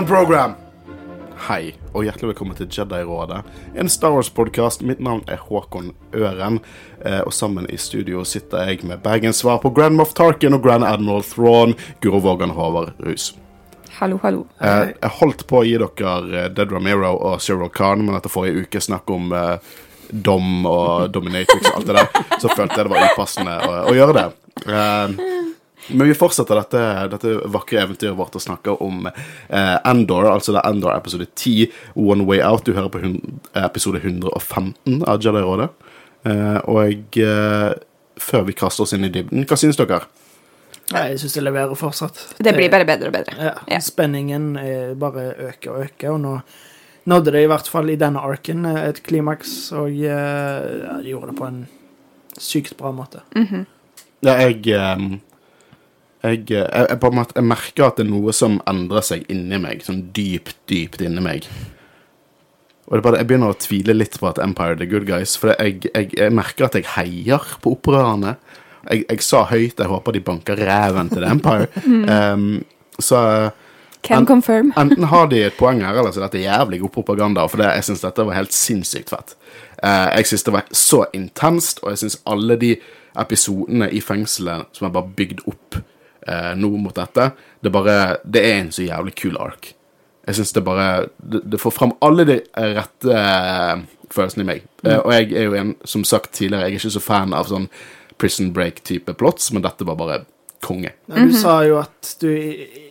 On program! Hei, og hjertelig velkommen til Jedi-rådet, en Star Wars-podkast. Mitt navn er Håkon Øren, eh, og sammen i studio sitter jeg med Bergens svar på Grand Moff Tarkin og Grand Admiral Thrawn, Guro Vågan Håvard Rus. Hallo, hallo. Eh, jeg holdt på å gi dere eh, Dead Ramiro og Cyril Khan, men etter forrige uke snakk om eh, dom og dominatrix og alt det der, så følte jeg det var upassende å, å gjøre det. Eh, men vi fortsetter dette, dette vakre eventyret vårt og snakker om eh, Endor, altså det er Endor episode 10, One Way Out. Du hører på episode 115 av Jedi-rådet. Eh, og eh, før vi kaster oss inn i dybden, hva synes dere? Nei, jeg syns det leverer fortsatt. Det blir bare bedre og bedre. ja, Ja. Spenningen er bare øker og øker, og nå nådde det i hvert fall i denne arken eh, et klimaks, og eh, ja, de gjorde det på en sykt bra måte. Ja, jeg, eh, jeg, jeg, jeg, en måte, jeg merker at det er noe som endrer seg inni meg, sånn dypt, dypt inni meg. Og det er bare, Jeg begynner å tvile litt på at Empire er the good guys, for jeg, jeg, jeg merker at jeg heier på opprørerne. Jeg, jeg sa høyt jeg håper de banker ræven til The Empire. um, så Can En- confirm. enten har de et poeng her, eller så er dette jævlig god propaganda. For det, jeg syns dette var helt sinnssykt fett. Uh, jeg syns det var så intenst, og jeg syns alle de episodene i fengselet som er bare bygd opp eh, nå mot dette, det bare Det er en så jævlig kul ark. Jeg syns det bare det, det får fram alle de rette eh, følelsene i meg. Eh, og jeg er jo en, som sagt tidligere, jeg er ikke så fan av sånn prison break-type plots, men dette var bare konge. Ja, Du sa jo at du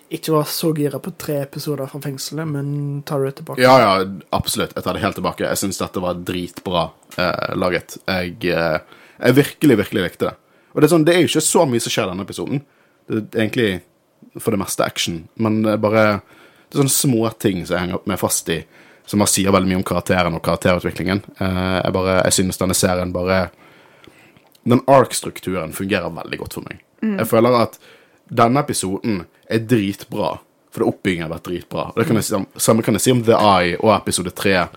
ikke var så gira på tre episoder fra fengselet, men tar du det tilbake? Ja, ja, absolutt. Jeg tar det helt tilbake. Jeg syns dette var dritbra eh, laget. Jeg, eh, jeg virkelig, virkelig likte det. Og det er, sånn, det er jo ikke så mye som skjer i denne episoden. Det er egentlig for det meste action, men det er bare Det er sånne små ting som jeg henger meg fast i, som bare sier veldig mye om karakteren og karakterutviklingen. Eh, jeg bare, jeg synes denne serien bare Den ark-strukturen fungerer veldig godt for meg. Jeg føler at denne episoden er dritbra, for det oppbyggingen har vært dritbra. Og det kan jeg samme kan jeg si om The Eye og episode 3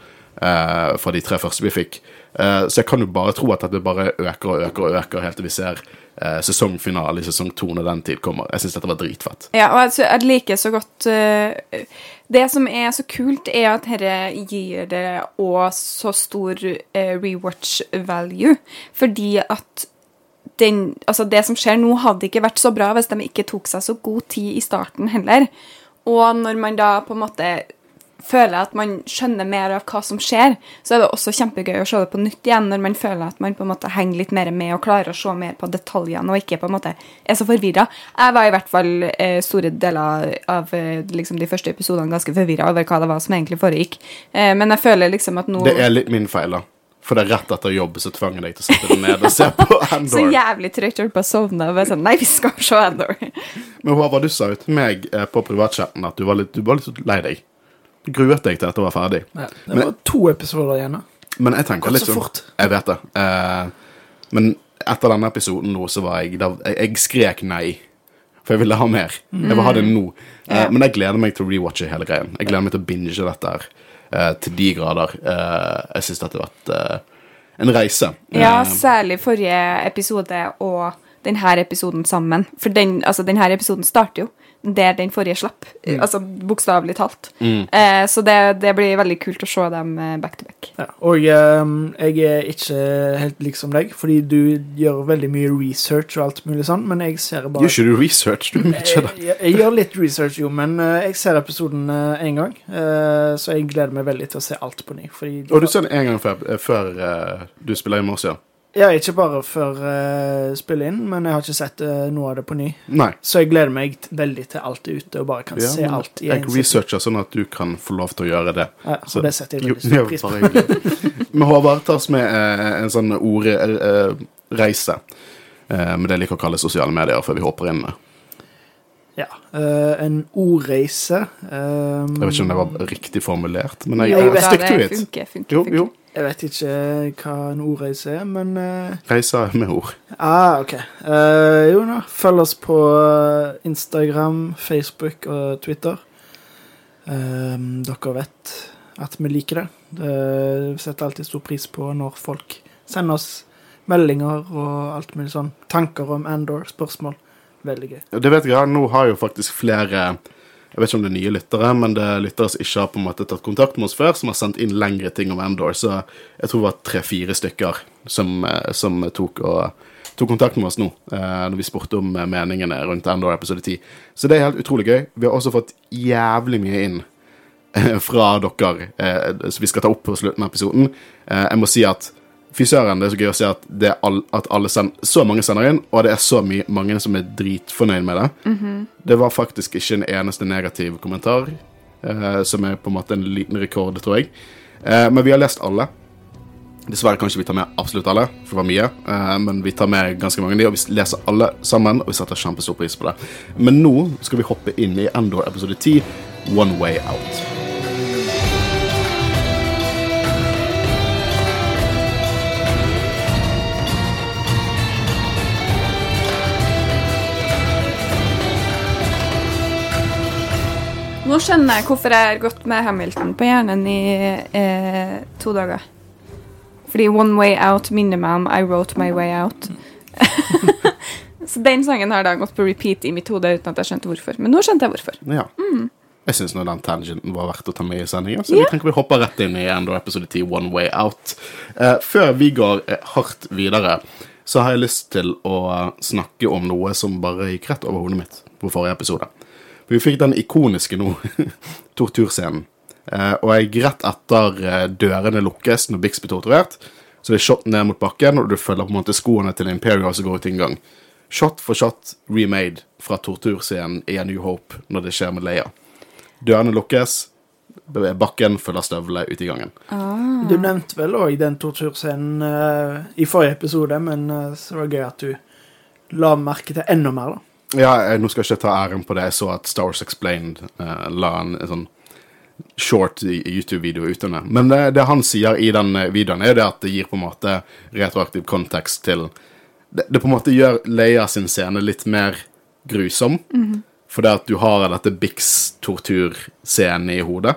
eh, fra de tre første vi fikk. Eh, så jeg kan jo bare tro at dette bare øker og øker og øker helt til vi ser eh, sesongfinale i sesong to når den tid kommer. Jeg syns dette var dritfett. Ja, og jeg, jeg liker så godt Det som er så kult, er at dette gir det òg så stor rewatch value, fordi at den, altså det som skjer nå, hadde ikke vært så bra hvis de ikke tok seg så god tid i starten heller. Og når man da på en måte føler at man skjønner mer av hva som skjer, så er det også kjempegøy å se det på nytt igjen når man føler at man på en måte henger litt mer med og klarer å se mer på detaljene og ikke på en måte er så forvirra. Jeg var i hvert fall eh, store deler av eh, liksom de første episodene ganske forvirra over hva det var som egentlig foregikk. Eh, men jeg føler liksom at nå Det er litt min feil, da. For det er rett etter jobb så tvang jeg deg til å sette deg ned og se på Endor. så jævlig trygt holdt på å sovne. Og bare sånn, Nei, vi skal se Endor. Men Håvard, du sa jo til meg eh, på privatchatten at du var litt, du var litt lei deg. Gruet deg til dette var ferdig. Ja, det Men- var to episoder igjen. da. Men jeg tenker litt så sånn. Jeg vet det. Eh, men etter denne episoden nå, så var jeg da, jeg, jeg skrek nei. For jeg ville ha mer. Jeg vil ha det nå. Eh. Men jeg gleder meg til å rewatche hele greien. Jeg gleder meg til å binge dette her eh, til de grader. Eh, jeg syns dette har vært eh, en reise. Ja, Eh, særlig forrige episode og denne episoden sammen. For den, altså, denne episoden starter jo der den forrige slapp. Altså bokstavelig talt. Eh, så det, det blir veldig kult å se dem eh, back to back. Ja, og um, jeg er ikke helt lik som deg, fordi du gjør veldig mye research og alt mulig sånn, men jeg ser bare Gjør ikke du research? Du er jeg, det. jeg, jeg gjør litt research, jo, men uh, jeg ser episoden én gang. uh, så jeg gleder meg veldig til å se alt på ny. Fordi Og du ser den en gang før, før du spiller i morges, ja? Ja, ikke bare før uh, spille inn, men jeg har ikke sett uh, noe av det på ny. Nei. Så jeg gleder meg veldig til alt er ute, og bare kan Ja, se alt i jeg en researcher sånn at du kan få lov til å gjøre det. Ja, Så- og det setter jeg veldig stor pris på. Men Håvard, tar oss med uh, en sånn ordreise. uh, med det jeg liker å kalle sosiale medier, før vi hopper inn. Ja. Uh, en ordreise Um, Jeg vet ikke om det var riktig formulert, men jeg, Jo, jeg, vet- stick to det it. funker, funker, Jo, funker. jo. Jeg vet ikke hva en ordreise er, men uh, Reise med ord. Ah, ok. Uh, jo da, følg oss på eh, Instagram, Facebook og Twitter. Eh, dere vet at vi liker det. det. Vi setter alltid stor pris på når folk sender oss meldinger og alt mulig sånn. Tanker om Andor, spørsmål. Veldig gøy. Det vet jeg, Nå har jo faktisk flere Jeg vet ikke om det er nye lyttere, men det er lyttere som ikke har på en måte tatt kontakt med oss før, som har sendt inn lengre ting om Endor. Så jeg tror det var tre-fire stykker som, eh, som tok, og, tok kontakt med oss nå, eh, når vi spurte om eh, meningene rundt Endor episode 10. Så det er helt utrolig gøy. Vi har også fått jævlig mye inn fra dere, som vi skal ta opp på slutten av episoden. Jeg må si at Fy søren, det er så gøy å se at, det all, at alle send, så mange sender inn, og det er så mye, mange som er dritfornøyd med det. Det var faktisk ikke en eneste negativ kommentar, eh, som er på en måte en liten rekord, tror jeg. Eh, men vi har lest alle. Dessverre kan ikke vi ta med absolutt alle, for det var mye. eh, men vi tar med ganske mange av de, og vi leser alle sammen, og vi setter kjempestor pris på det. Men nå skal vi hoppe inn i Endor episode 10, One Way Out. Nå skjønner jeg hvorfor jeg har gått med Hamilton på hjernen i eh, to dager. Fordi One Way Out minner meg om I Wrote My Way Out. Så den sangen har da gått på repeat i mitt hode uten at jeg skjønte hvorfor. Men nå skjønte jeg hvorfor. Ja. Jeg syns den tangenten var verdt å ta med i sendingen, så vi tenker vi hopper rett inn i Endor episode 10, One Way Out. Eh, før vi går eh, hardt videre, så har jeg lyst til å snakke om noe som bare gikk rett over hodet mitt på forrige episode. Vi fikk den ikoniske nå, torturscenen. Eh, og jeg rett etter eh, dørene lukkes når Bixby blir torturert, så det er shot ned mot bakken, og du følger på en måte skoene til Imperial som går ut inngang. Shot for shot remade fra torturscenen i A New Hope når det skjer med Leia. Dørene lukkes, bakken følger støvlene ut i gangen. Du nevnte vel òg den torturscenen uh, i forrige episode, men så var det gøy at du la merke til enda mer, da. Ja, jeg, nå skal jeg ikke ta æren på det. Jeg så at Star Wars Explained uh, la en, en sånn short YouTube-video ute det. Men det, det han sier i den eh, videoen, er det at det gir på en måte retroaktiv kontekst til Det, det på en måte gjør Leia sin scene litt mer grusom. For det at du har dette Bix-torturscenen i hodet.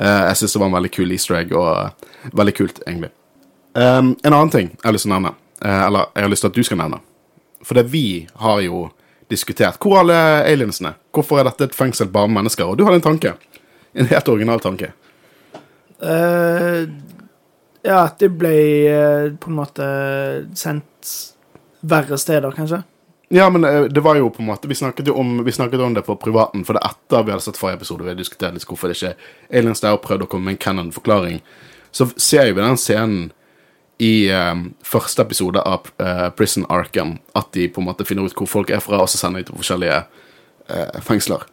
Uh, jeg syns det var en veldig kul easter egg, og uh, veldig kult, egentlig. Um, en annen ting jeg har lyst til å nevne, uh, eller jeg har lyst til at du skal nevne. For det vi har jo diskutert Hvor er alle aliensene? Hvorfor er dette et fengsel bare med mennesker? Og du hadde en tanke. En helt original tanke. Uh, ja, at de ble uh, på en måte sendt verre steder, kanskje. Ja, men uh, det var jo på en måte Vi snakket jo om, vi snakket om det på privaten, for det er etter vi hadde sett forrige episode, vi diskuterte diskutert litt hvorfor det ikke aliens der, og prøvde å komme med en canon-forklaring. Så ser vi den scenen i eh, første episode av uh, Prison Arkham, at de på en måte finner ut hvor folk er fra, og så sender de til forskjellige uh, fengsler.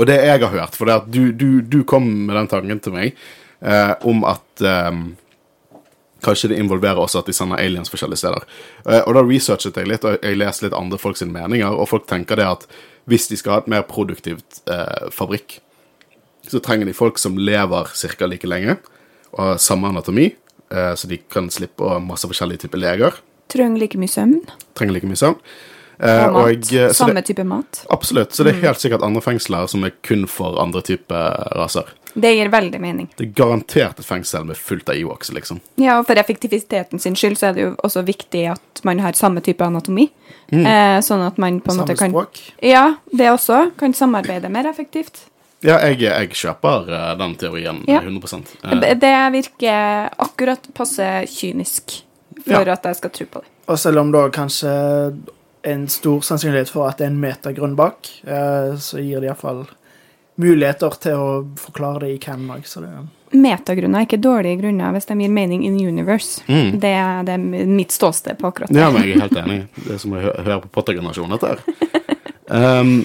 Og det jeg har hørt, for det at du, du, du kom med den tanken til meg uh, om at um, kanskje det involverer også at de sender aliens forskjellige steder. Og da researchet jeg litt, og jeg leste litt andre folks meninger, og folk tenker det at hvis de skal ha et mer produktivt fabrikk, så trenger de folk som lever ca. like lenge, og har samme anatomi, så de kan slippe å ha masse forskjellige typer leger. Trenger like mye søvn Trenger like mye søvn. Eh, og mat. og, eh, Samme det, type mat. absolutt. Så det er helt sikkert andre fengsler som er kun for andre typer raser. Det gir veldig mening. Det er garantert et fengsel med fullt av Ewoks, liksom. Ja, og for effektiviteten sin skyld så er det jo også viktig at man har samme type anatomi. Mm. Eh, sånn at man på en Samme måte kan Samme språk. Ja, det også. Kan samarbeide mer effektivt. Ja, jeg, jeg kjøper eh, den teorien Ja. 100 eh, Det- virker akkurat passe kynisk for Ja. at jeg skal tro på det. Og selv om da kanskje en stor sannsynlighet for at det er en metagrunn bak, eh, så gir det iallfall muligheter til å forklare det i canon òg, Metagrunner er ikke dårlige grunner hvis de gir mening in universe. Mm. Det, er, det er mitt ståsted på akkurat det. Ja, men jeg er helt enig. Det er som å høre på Potter-generasjonen, dette her. Um,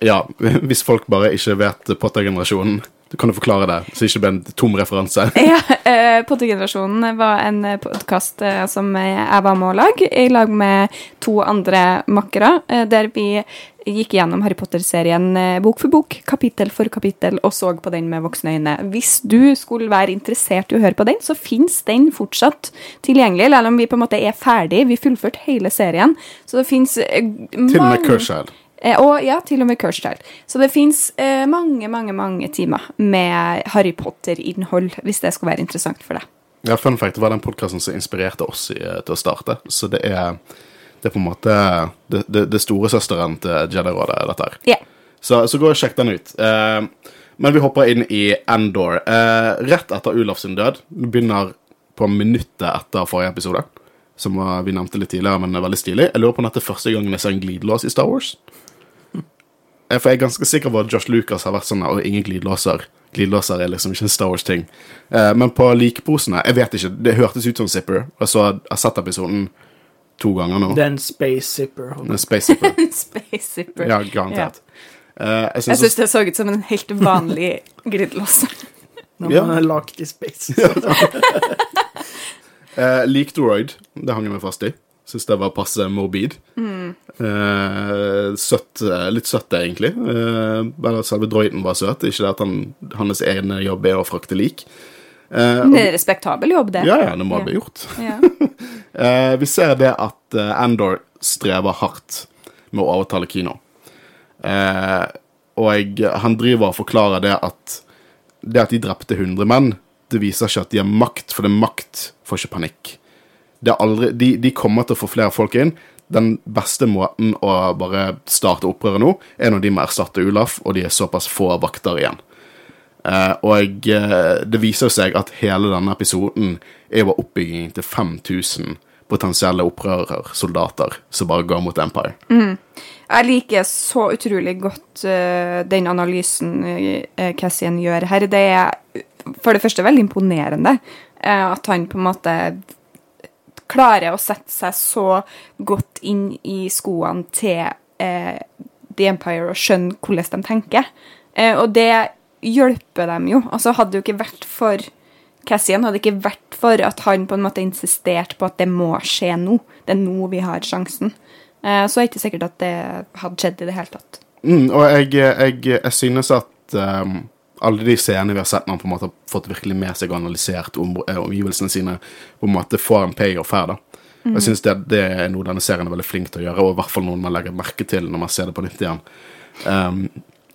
ja, hvis folk bare ikke vet Potter-generasjonen, du kan du forklare det, så det ikke blir en tom referanse. Ja, eh, Pottegenerasjonen var en podkast eh, som jeg var med å lage, i lag med to andre makkere, eh, der vi gikk gjennom Harry Potter-serien bok for bok, kapittel for kapittel, og så på den med voksne øyne. Hvis du skulle være interessert i å høre på den, så fins den fortsatt tilgjengelig, eller om vi på en måte er ferdig. Vi fullførte hele serien, så det fins Til og med Curschild. Eh, og ja, til og med Curse Child. Så det fins eh, mange, mange mange timer med Harry Potter-innhold, hvis det skulle være interessant for deg. Ja, fun fact, det var den podkasten som inspirerte oss i, til å starte. Så det er, det er på en måte det, det, det storesøsteren til Jedi-rådet, dette her. Yeah. Så, så gå og sjekk den ut. Eh, men vi hopper inn i Endor. Eh, rett etter Ulaf sin død. Vi begynner på minuttet etter forrige episode, som vi nevnte litt tidligere, men er veldig stilig. Jeg lurer på om dette er første gangen jeg ser en glidelås i Star Wars. Eh, For jeg er ganske sikker på at Josh Lucas har vært sånn og ingen glidelåser. Glidelåser er liksom ikke en Star Wars-ting. Uh, men på likeposene Jeg vet ikke, det hørtes ut som Zipper. Og så har jeg sett episoden to ganger nå. Det er en space zipper. En Space Zipper. Space Zipper. Ja, garantert. Yeah. jeg Jeg syns det så ut som en helt vanlig glidelås. Når man er lagt i space. Uh, Leakdroid, det hang jeg meg fast i. Syns det var passe morbid. Mm. Eh, søtt, eh, litt søtt, egentlig. Eh, selve droiden var søt. Ikke det at han, hans egen jobb er å frakte lik. Eh, Det er respektabel jobb, det. ja, ja, det må bli gjort. Ja. Eh, vi ser det at eh, Andor strever hardt med å overtale Kino. Eh, og han driver og forklarer det at det at de drepte 100 menn, det viser ikke at de har makt, for det er makt får ikke panikk. Aldri, de, de kommer til å få flere folk inn. Den beste måten å bare starte opprøret nå, er når de må erstatte Ulaf, og de er såpass få vakter igjen. Eh, og eh, det viser seg at hele denne episoden er jo oppbyggingen til 5000 potensielle opprørersoldater som bare går mot Empire. Jeg liker så utrolig godt uh, den analysen uh, Cassian gjør her. Det er for det første veldig imponerende uh, at han på en måte klarer å sette seg så godt inn i skoene til eh, The Empire og skjønne hvordan de tenker. Eh, og det hjelper dem jo. Altså Hadde det jo ikke vært for Cassian, hadde det ikke vært for at han på en måte insisterte på at det må skje nå. Det er nå vi har sjansen. Eh, så er det ikke sikkert at det hadde skjedd i det hele tatt. Mm, og jeg, jeg, jeg synes at um, alle de scenene vi har sett når han på en måte har fått virkelig med seg og analysert om, eh, omgivelsene sine, på en måte får en payoff her, da. Mm. Jeg synes det, det er noe denne serien er veldig flink til å gjøre, og i hvert fall noe man legger merke til når man ser det på nytt igjen. Um,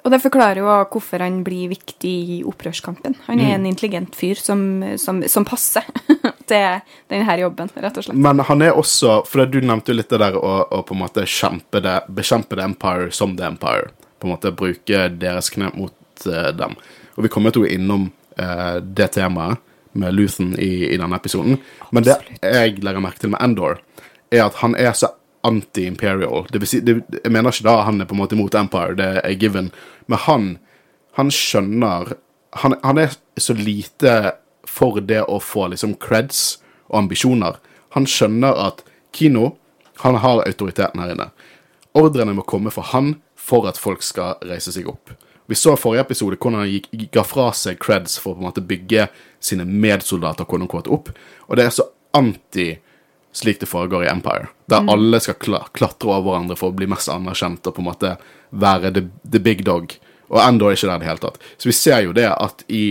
Og det forklarer jo hvorfor han blir viktig i opprørskampen. Han er en intelligent fyr som, som, som passer til denne jobben, rett og slett. Men han er også For du nevnte jo litt det der å, å på en måte kjempe det, bekjempe The Empire som The Empire. På en måte bruke deres knep mot eh, dem. Og vi kommer til å innom eh, det temaet med Luthen i, i denne episoden. Men det jeg legger merke til med Endor, er at han er så anti-imperial. Det vil si, det, jeg mener ikke da han er på en måte mot Empire, det er given. Men han, han skjønner han, han er så lite for det å få liksom creds og ambisjoner. Han skjønner at Kino han har autoriteten her inne. Ordrene må komme fra han for at folk skal reise seg opp. Vi så i forrige episode hvordan han gikk, ga fra seg creds for å på en måte bygge sine medsoldater quote unquote, opp. Og det er så anti slik det foregår i Empire. Der alle skal kla klatre over hverandre for å bli mest anerkjent og på en måte være the, the big dog. Og Endor er ikke der i det hele tatt. Så vi ser jo det at i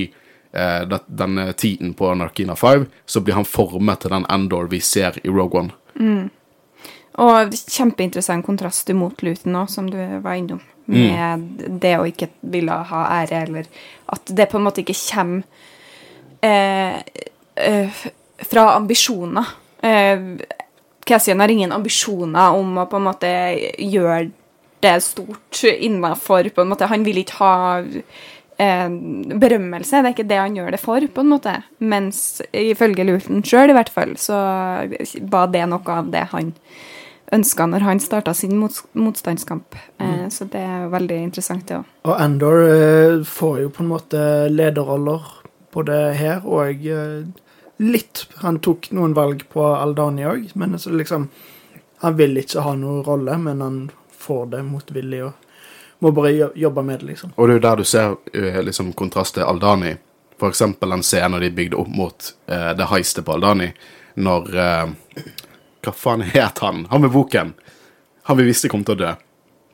eh, denne tiden på Narkina 5, så blir han formet til den Endor vi ser i Rogue One. Og kjempeinteressant kontrast mot Luton òg, som du var innom. Med det å ikke ville ha ære, eller at det på en måte ikke kommer eh, eh, fra ambisjoner. Eh, Cassian har ingen ambisjoner om å på en måte gjøre det stort innafor. Han vil ikke ha eh, berømmelse. Det er ikke det han gjør det for, på en måte. Mens ifølge Luton sjøl, i hvert fall, så var det noe av det han ønska når han starta sin mot, motstandskamp. Eh, så det er veldig interessant, det òg. Og Andor eh, får jo på en måte lederroller både her og eh, litt Han tok noen valg på Aldani òg, men så liksom Han vil ikke ha noen rolle, men han får det motvillig og må bare jobbe med det, liksom. Og det er jo der du ser liksom kontrast til Aldani. For eksempel den scenen de bygde opp mot eh, det heistet på Aldani, når eh, Hva faen het han? Han med boken. Han vi visste kom til å dø.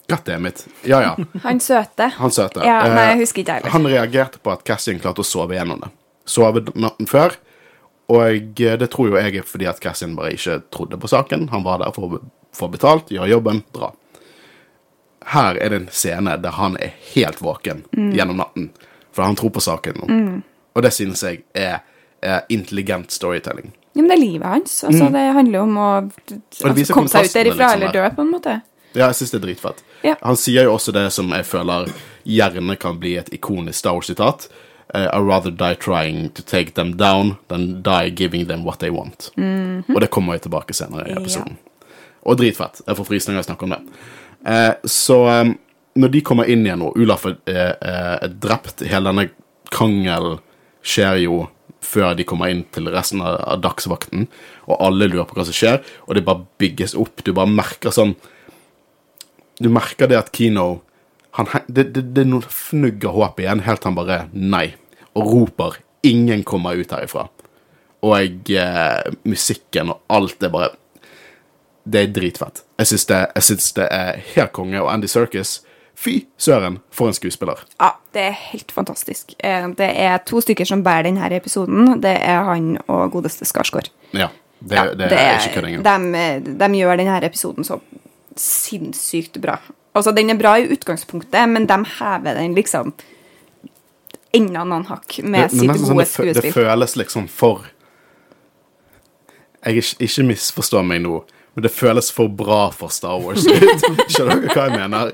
Goddammit. Ja, ja. Han søte. Han søte. Ja, nei, Eh, jeg husker ikke heller. Han reagerte på at Cassian klarte å sove gjennom det. Sove natten før. Og det tror jo jeg er fordi at Cassian bare ikke trodde på saken. Han var der for å få betalt, gjøre jobben, dra. Her er det en scene der han er helt våken Mm. gjennom natten. For han tror på saken nå. Og det synes jeg er, er intelligent storytelling. Ja, men det er livet hans. Altså, Det handler om å Mm. altså, komme seg ut derifra liksom, eller dø, på en måte. Ja, jeg syns det er dritfett. Ja. Han sier jo også det som jeg føler gjerne kan bli et ikonisk Star Wars-sitat. I I'd rather die trying to take them down than die giving them what they want. Og det kommer jo tilbake senere i Ja. episoden. Og dritfett. Jeg får frysninger av å snakke om det. Eh, så eh, når de kommer inn igjen, og Ulaf er, er, er drept, hele denne krangelen skjer jo før de kommer inn til resten av, dagsvakten, og alle lurer på hva som skjer, og det bare bygges opp. Du bare merker sånn Du merker det at Kino han, det, det, det er noen fnugg av håp igjen, helt han bare nei, og roper 'ingen kommer ut herifra'. Og eh, musikken og alt er bare Det er dritfett. Jeg syns det, det er helt konge. Og Andy Serkis, fy søren, for en skuespiller. Ja, det er helt fantastisk. Eh, Det er to stykker som bærer denne episoden. Det er han og godeste Skarsgård. Ja, det, Ja, det, er ikke kødd engang. De, de gjør denne episoden så sinnssykt bra. Altså, den er bra i utgangspunktet, men de hever den liksom enda noen hakk med Det- sitt gode sånn gode det, det føles liksom for Jeg ikke, ikke misforstår meg nå, men det føles for bra for Star Wars. Skjønner dere hva jeg mener?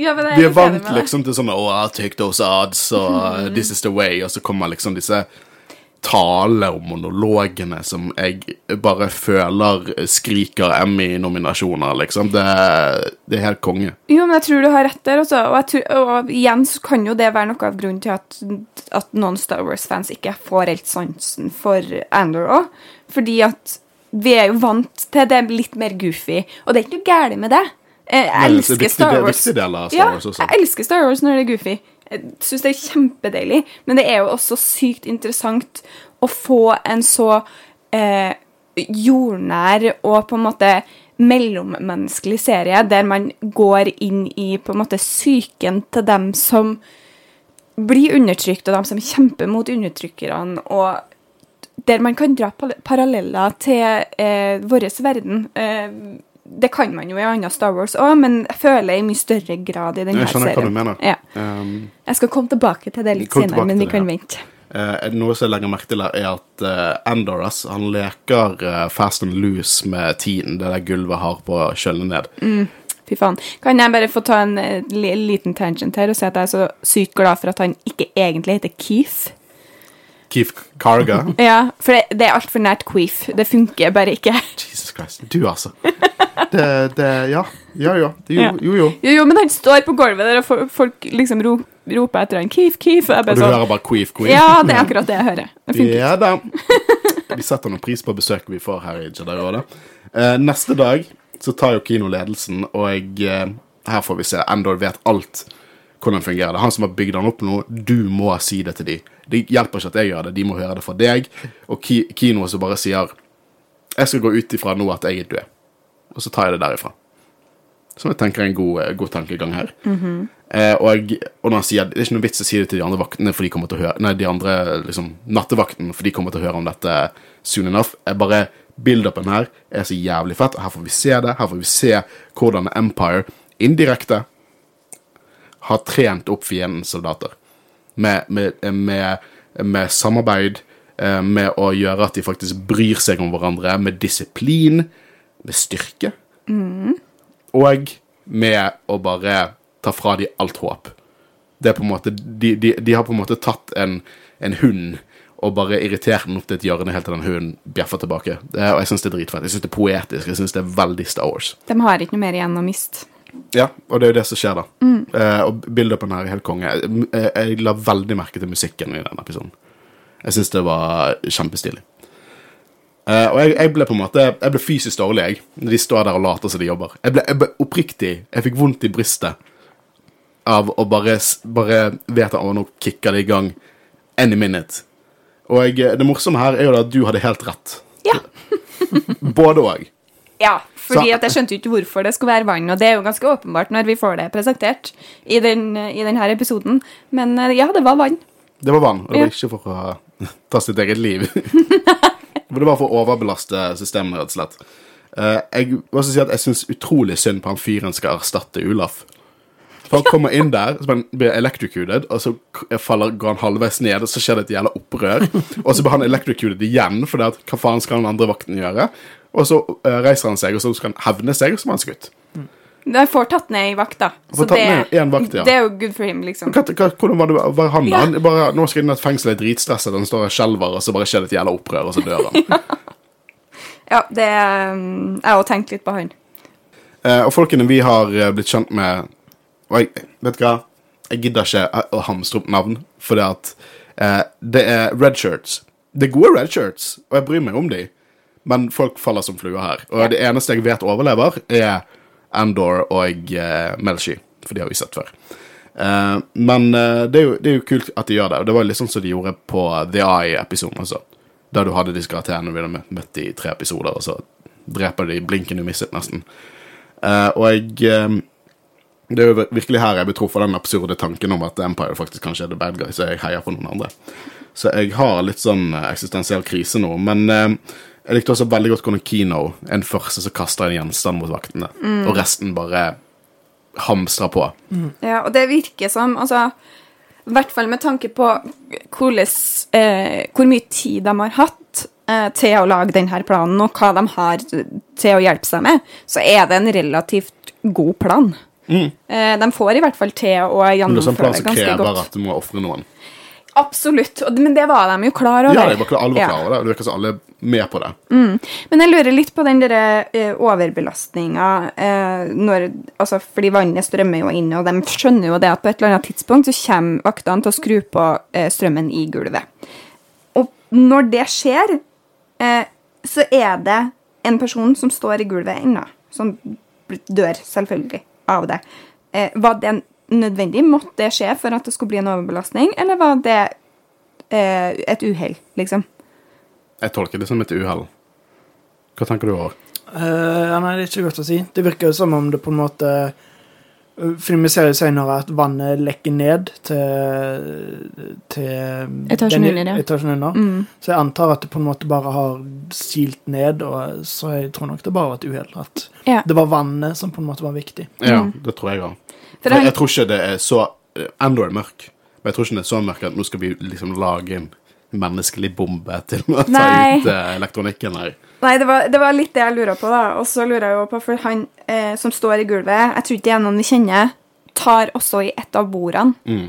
Ja, men det Vi er vant liksom til sånne Oh, I'll take those odds, og uh, this is the way, og så kommer liksom disse tale- og monologene som jeg bare føler skriker Emmy-nominasjoner, liksom. Det, det er helt konge. Jo, men jeg tror du har rett der, også. Og, jeg tror, og igjen så kan jo det være noe av grunnen til at, at noen Star Wars-fans ikke får helt sansen for Andor òg. Fordi at vi er jo vant til det litt mer goofy, og det er ikke noe galt med det. Jeg det er elsker Star det er Wars. viktig del av Star ja, Wars også. jeg elsker Star Wars når det er goofy. Jeg syns det er kjempedeilig, men det er jo også sykt interessant å få en så eh, jordnær og på en måte mellommenneskelig serie der man går inn i på en måte psyken til dem som blir undertrykt, og dem som kjemper mot undertrykkerne, og der man kan dra paralleller til eh, vår verden. Eh, det kan man jo i andre Star Wars òg, men jeg føler i mye større grad i denne serien. Jeg skjønner hva du mener. Ja. Um, Jeg skal komme tilbake til det litt senere, men vi det, kan ja. vente. Uh, noe som jeg legger merke til, her, er at uh, Andoras han leker uh, fast and loose med tiden, det der gulvet har på å kjøle ned. Fy faen. Kan jeg bare få ta en eh, liten tangent her og si at jeg er så sykt glad for at han ikke egentlig heter Keith? Keith Carga. Ja, for det, det er altfor nært Queef. Det funker bare ikke. Jesus Christ. Du, altså. Det, det Ja. Ja, ja. Jo, Ja. jo. jo. Jo, jo, men han står på gulvet der, og folk liksom ro roper etter han Keef, Keef. Og Og du sånn hører bare queef, queef. Ja, det er akkurat det jeg hører. Det funker. Ja da. Vi setter noen pris på besøket vi får her i Jedi-rådet. Eh, neste dag så tar jo Kino ledelsen, og eh, her får vi se. Endor vet alt hvordan fungerer. Det er han som har bygd han opp nå. Du må si det til de. Det hjelper ikke at jeg gjør det, de må høre det fra deg. Og ki Kino som bare sier Jeg skal gå ut ifra nå at jeg er død. Og så tar jeg det derifra. Som jeg tenker er en god, eh, god tankegang her. Eh, og, og når han sier Det er ikke noe vits å si det til de andre vaktene, for de kommer til å høre Nei, de andre liksom nattevakten, for de kommer til å høre om dette soon enough. Jeg bare Build-upen her er så jævlig fett. og Her får vi se det. Her får vi se hvordan Empire indirekte har trent opp fiendens soldater. Med, med, med, med samarbeid, eh, med å gjøre at de faktisk bryr seg om hverandre, med disiplin, med styrke. Og med å bare ta fra de alt håp. Det er på en måte, de, de, de har på en måte tatt en, en hund og bare irritert den opp til et hjørne helt til den hunden bjeffer tilbake. Det, og jeg syns det er dritfett. Jeg syns det er poetisk. Jeg syns det er veldig Star Wars. De har ikke noe mer igjen å miste. Ja, og det er jo det som skjer, da. Eh, og build-upen her er helt konge. Jeg, jeg, jeg la veldig merke til musikken i denne episoden. Jeg syns det var kjempestilig. Eh, og jeg, jeg ble på en måte Jeg ble fysisk dårlig, jeg, når de står der og later som de jobber. Jeg ble, ble oppriktig Jeg fikk vondt i brystet av å bare, bare vite at nå kicker det i gang any minute. Og jeg, det morsomme her er jo at du hadde helt rett. Ja. Både òg. Ja. Fordi at jeg skjønte jo ikke hvorfor det skulle være vann, og det er jo ganske åpenbart når vi får det presentert i, den, i denne episoden. Men eh, ja, det var vann. Det var vann, og det var ikke for å ta sitt eget liv. Det var for å overbelaste systemet, rett og slett. Eh, jeg må også si at jeg syns utrolig synd på han fyren skal erstatte Ulaf. For han kommer inn der, så han- blir electrocuted, og så faller, går han halvveis ned, og så skjer det et jævla opprør. Og så blir han electrocuted igjen, for det at, hva faen skal den andre vakten gjøre? Og så eh, reiser han seg, og så skal han hevne seg, og så blir han skutt. De får tatt ned i vakta. Så det, ned vakt, ja. det er jo good for him, liksom. Hva, hva, hvordan var det var han? Ja. Han bare, nå skal inn i et fengsel, er dritstresset, han står og skjelver, og så bare skjer det et jævla opprør, og så dør han. Ja, det um, Jeg har også tenkt litt på han. Eh, og folkene vi har eh, blitt kjent med Og jeg vet du hva, jeg gidder ikke å hamstre opp navn, fordi at eh, det er red shirts. Det er gode red shirts, og jeg bryr meg om de, men folk faller som fluer her. Og det eneste jeg vet overlever, er Andor og uh, Melshi, for de har vi sett før. Uh, men uh, det, er jo, det er jo kult at de gjør det, og det var litt sånn som de gjorde på The Eye-episoden altså. Der du hadde disse karakterene vi hadde møtt- i tre episoder, og så dreper de blinken du mistet, nesten. Uh, og jeg eh, Det er jo virkelig her jeg blir truffet av den absurde tanken om at Empire faktisk kanskje er the bad guy, så jeg heier på noen andre. Så jeg har litt sånn eh, eksistensiell krise nå. Men eh, jeg likte også veldig godt hvordan Kino en første som kaster en gjenstand mot vaktene, og resten bare hamstrer på. Ja, og det virker som Altså, i hvert fall med tanke på hvordan, eh, hvor mye tid de har hatt eh, til å lage denne planen, og hva de har til å hjelpe seg med, så er det en relativt god plan. Eh, de får i hvert fall til å gjennomføre det ganske godt. Men det er sånn plan som krever godt. at du må ofre noen. Absolutt, men det var de jo klar over. Ja, de var klar, alle var klar over det. Det virker som alle er med på det. Men jeg lurer litt på den derre eh, overbelastninga eh, når Altså, fordi vannet strømmer jo inn, og de skjønner jo det at på et eller annet tidspunkt så kommer vaktene til å skru på eh, strømmen i gulvet. Og når det skjer, så er det en person som står i gulvet ennå, som dør, selvfølgelig, av det. Var det nødvendig? Måtte det skje for at det skulle bli en overbelastning, eller var det eh, et uhell, liksom? Jeg tolker det som et uhell. Hva tenker du, over? Uh, ja, nei, det er ikke godt å si. Det virker jo som om det på en måte uh, Fordi vi ser jo senere at vannet lekker ned til, til Etasjen under, etasjen under. Mm. Så jeg antar at det på en måte bare har silt ned, og så jeg tror nok det bare var et uhell. At Ja. det var vannet som på en måte var viktig. Ja, Mm. det tror jeg òg. For Jeg, jeg tror ikke det er så Endor er mørk, men jeg tror ikke den er så mørk at nå skal vi liksom lage en menneskelig bombe til å ta ut eh, elektronikken her. Nei, det var, det var litt det jeg lurer på, da. Og så lurer jeg jo på, for han eh, som står i gulvet, jeg tror ikke det er noen vi kjenner, tar også i et av bordene. Mm.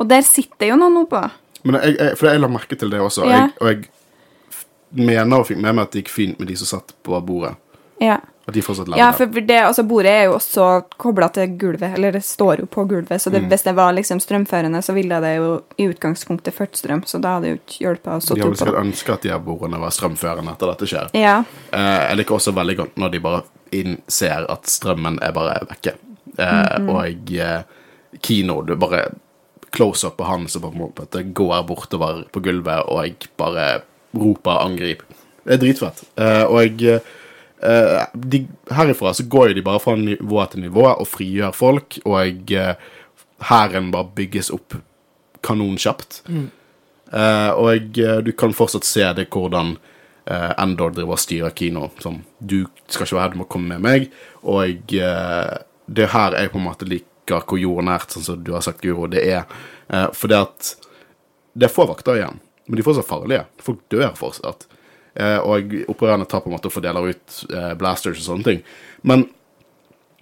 Og der sitter jo noen oppå. Men jeg, jeg, for jeg la merke til det også, Ja. jeg, og jeg mener og fikk med meg at det gikk fint med de som satt på bordet. Ja. At de fortsatt lager ja, for det, altså, bordet er jo også kobla til gulvet, eller det står jo på gulvet, så Mm. hvis det var liksom strømførende, så ville det jo i utgangspunktet ført strøm, så da hadde det jo ikke hjulpet å stå på. De hadde sikkert ønsket at de her bordene var strømførende etter dette skjer. Ja. Eh, jeg liker også veldig godt når de bare innser at strømmen er bare vekke. Eh, Mhm. Og eh, kino, du bare close up på han som på en måte går bortover på gulvet, og jeg bare roper 'angrip'. Det er dritfett. Eh, og jeg eh, de, Herifra så går jo de bare fra nivå til nivå og frigjør folk, og eh, hæren bare bygges opp kanonkjapt. Eh, og jeg, eh, du kan fortsatt se det hvordan Endor driver og styrer kino. Sånn, du skal ikke være her, du må komme med meg. Og det er her jeg på en måte liker hvor jordnært, sånn som du har sagt, Guro, det er. Uh, det at det er få vakter igjen, men de er fortsatt farlige. Folk dør fortsatt. Eh, og opprørerne tar på en måte og fordeler ut eh, blasters og sånne ting. Men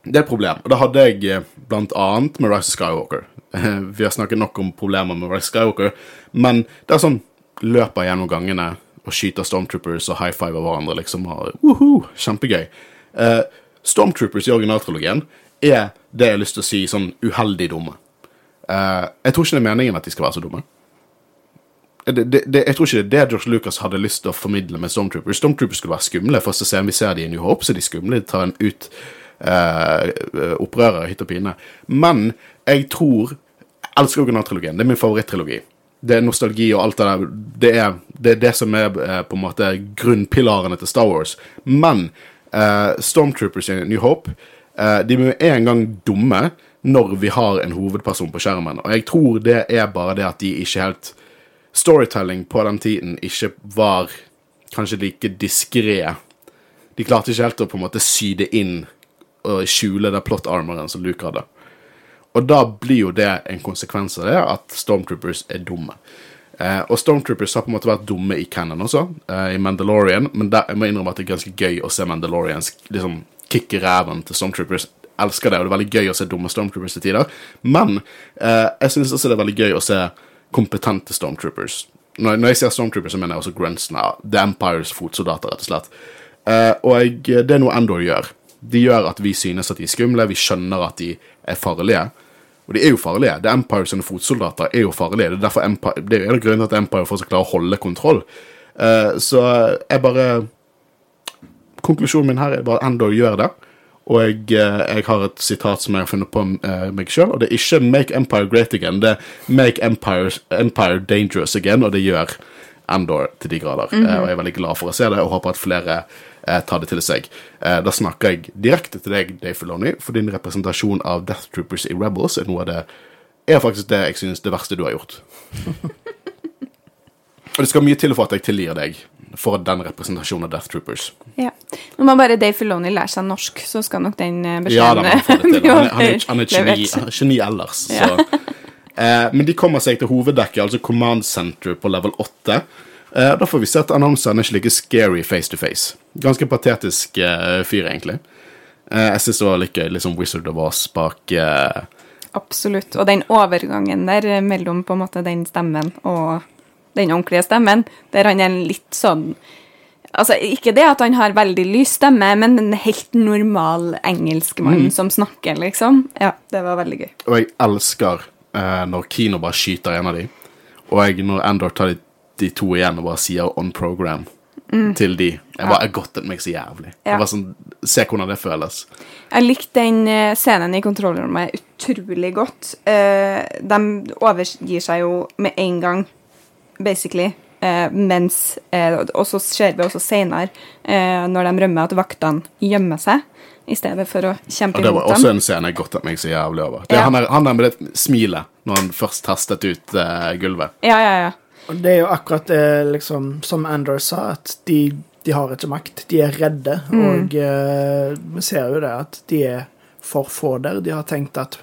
det er et problem. Og det hadde jeg eh, blant annet med Rise of Skywalker. Vi har snakket nok om problemer med Rise of Skywalker, men det er sånn løper gjennom gangene og skyter stormtroopers og high fiver hverandre, liksom. Og, woohoo, kjempegøy. Stormtroopers i originaltrilogien er det jeg har lyst til å si sånn uheldig dumme. Jeg tror ikke det er meningen at de skal være så dumme. Det, det, det, jeg tror ikke det er det George Lucas hadde lyst til å formidle med Stormtroopers. Stormtroopers skulle være skumle. Første scenen vi ser de i New Hope, så er de skumle. De tar en ut eh, opprører, hytt og pine. Men jeg tror Jeg elsker originaltrilogien. Det er min favorittrilogi. Det er nostalgi og alt det der. Det er det, er det som er eh, på en måte grunnpilarene til Star Wars. Men eh, Stormtroopers i New Hope eh, De blir en gang dumme når vi har en hovedperson på skjermen. Og jeg tror det er bare det at de ikke helt Storytelling på den tiden ikke var kanskje like diskré. De klarte ikke helt å på en måte sy det inn og skjule den plot-armoren som Luke hadde. Og da blir jo det en konsekvens av det, at Stormtroopers er dumme. Eh, og Stormtroopers har på en måte vært dumme i Cannon også, eh, i Mandalorian, men der, jeg må innrømme at det er ganske gøy å se Mandalorians liksom kicke ræven til Stormtroopers elsker det, og det er veldig gøy å se dumme Stormtroopers til tider. Men eh, jeg syns også det er veldig gøy å se kompetente Stormtroopers. Når, når jeg sier Stormtroopers, så mener jeg også Grunts. The Empires fotsoldater, rett og slett. Uh, og jeg, det er noe Endor gjør. De gjør at vi synes at de er skumle, vi skjønner at de er farlige. Og de er jo farlige. The Empires sine fotsoldater er jo farlige. Det er derfor Empire, det er en av grunnene til at Empire fortsatt klarer å holde kontroll. Uh, så jeg bare Konklusjonen min her er bare Endor gjør det. Og jeg, eh, jeg har et sitat som jeg har funnet på eh, meg sjøl, og det er ikke 'Make Empire Great Again', det er 'Make Empire, Empire Dangerous Again', og det gjør Endor til de grader. Eh, og jeg er veldig glad for å se det, og håper at flere eh, tar det til seg. Eh, da snakker jeg direkte til deg, Dave Filoni, for din representasjon av Death Troopers i Rebels er noe av det er faktisk det jeg synes det verste du har gjort. og det skal mye til for at jeg tilgir deg for den representasjonen av Death Troopers. Ja. Nå må bare Dave Filoni lære seg norsk, så skal nok den beskjeden Ja da, man får det til. Han han er, han er geni, han er geni ellers. Ja. Så. Eh, men de kommer seg til hoveddekket, altså Command Center på level 8. Eh, da får vi se at annonsene er ikke like scary face to face. Ganske patetisk eh, fyr, egentlig. Eh, jeg syns det var litt. Litt sånn Wizard of Oz bak eh, Absolutt. Og den overgangen der eh, mellom på en måte den stemmen og den ordentlige stemmen, der han er litt sånn Altså, ikke det at han har veldig lys stemme, men en helt normal engelskmann Mm. som snakker, liksom. Ja, det var veldig gøy. Og jeg elsker eh, når Kino bare skyter en av de. Og jeg, når Endor tar de, de to igjen og bare sier 'on program' til de. Jeg bare jeg godtet meg så jævlig. Mm. Ja. Jeg bare sånn, Se hvordan det føles. Jeg likte den eh, scenen i kontrollrommet utrolig godt. Eh, de overgir seg jo med en gang, basically. Eh, mens eh, Og så ser vi også senere, eh, når de rømmer, at vaktene gjemmer seg i stedet for å kjempe Og det var også dem. en scene jeg godtet meg så jævlig over. Det er Ja. han, der, han der med det smilet når han først testet ut eh, gulvet. Ja, ja, ja. Og det er jo akkurat det, liksom, som Anders sa, at de, de har ikke makt. De er redde, og eh, vi ser jo det at de er for få der. De har tenkt at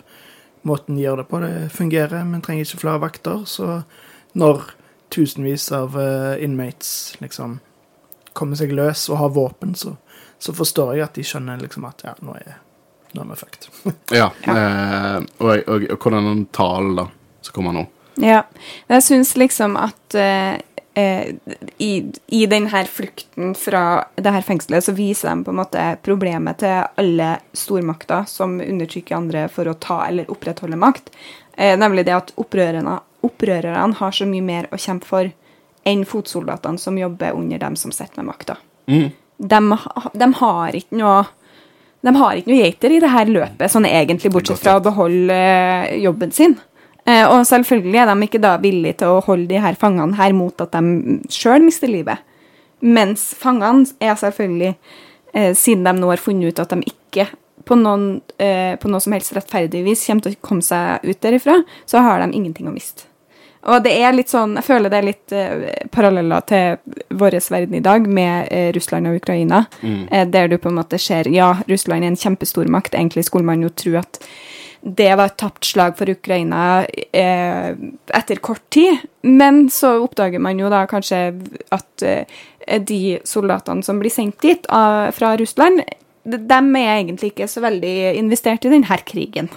måten de gjør det på, det fungerer, men trenger ikke flere vakter. Så når tusenvis av eh, inmates liksom kommer seg løs og har våpen, så, så forstår jeg at de skjønner liksom at ja, nå er, nå er vi fucked. Ja. Eh, og, og, og hvordan den talen da, som kommer nå. Ja, jeg syns liksom at eh, eh, i, i den her flukten fra det her fengselet, så viser de på en måte problemet til alle stormakter som undertrykker andre for å ta eller opprettholde makt. Eh, nemlig det at opprørerne, opprørerne har så mye mer å kjempe for enn fotsoldatene som jobber under dem som sitter med makta. Mm. De, de har ikke noe de har ikke noe geiter i det her løpet, sånn egentlig, bortsett fra å beholde eh, jobben sin. Eh, og selvfølgelig er de ikke da villige til å holde de her fangene her mot at de sjøl mister livet. Mens fangene er selvfølgelig, eh, siden de nå har funnet ut at de ikke på, noen, eh, på noe som helst rettferdig vis kommer til å komme seg ut derifra, så har de ingenting å miste. Og det er litt sånn, jeg føler det er litt eh, paralleller til vår verden i dag, med eh, Russland og Ukraina. Eh, der du på en måte ser Ja, Russland er en kjempestor makt. Egentlig skulle man jo tro at det var et tapt slag for Ukraina etter kort tid. Men så oppdager man jo da kanskje at de soldatene som blir sendt dit av, fra Russland, de, er egentlig ikke så veldig investert i denne krigen.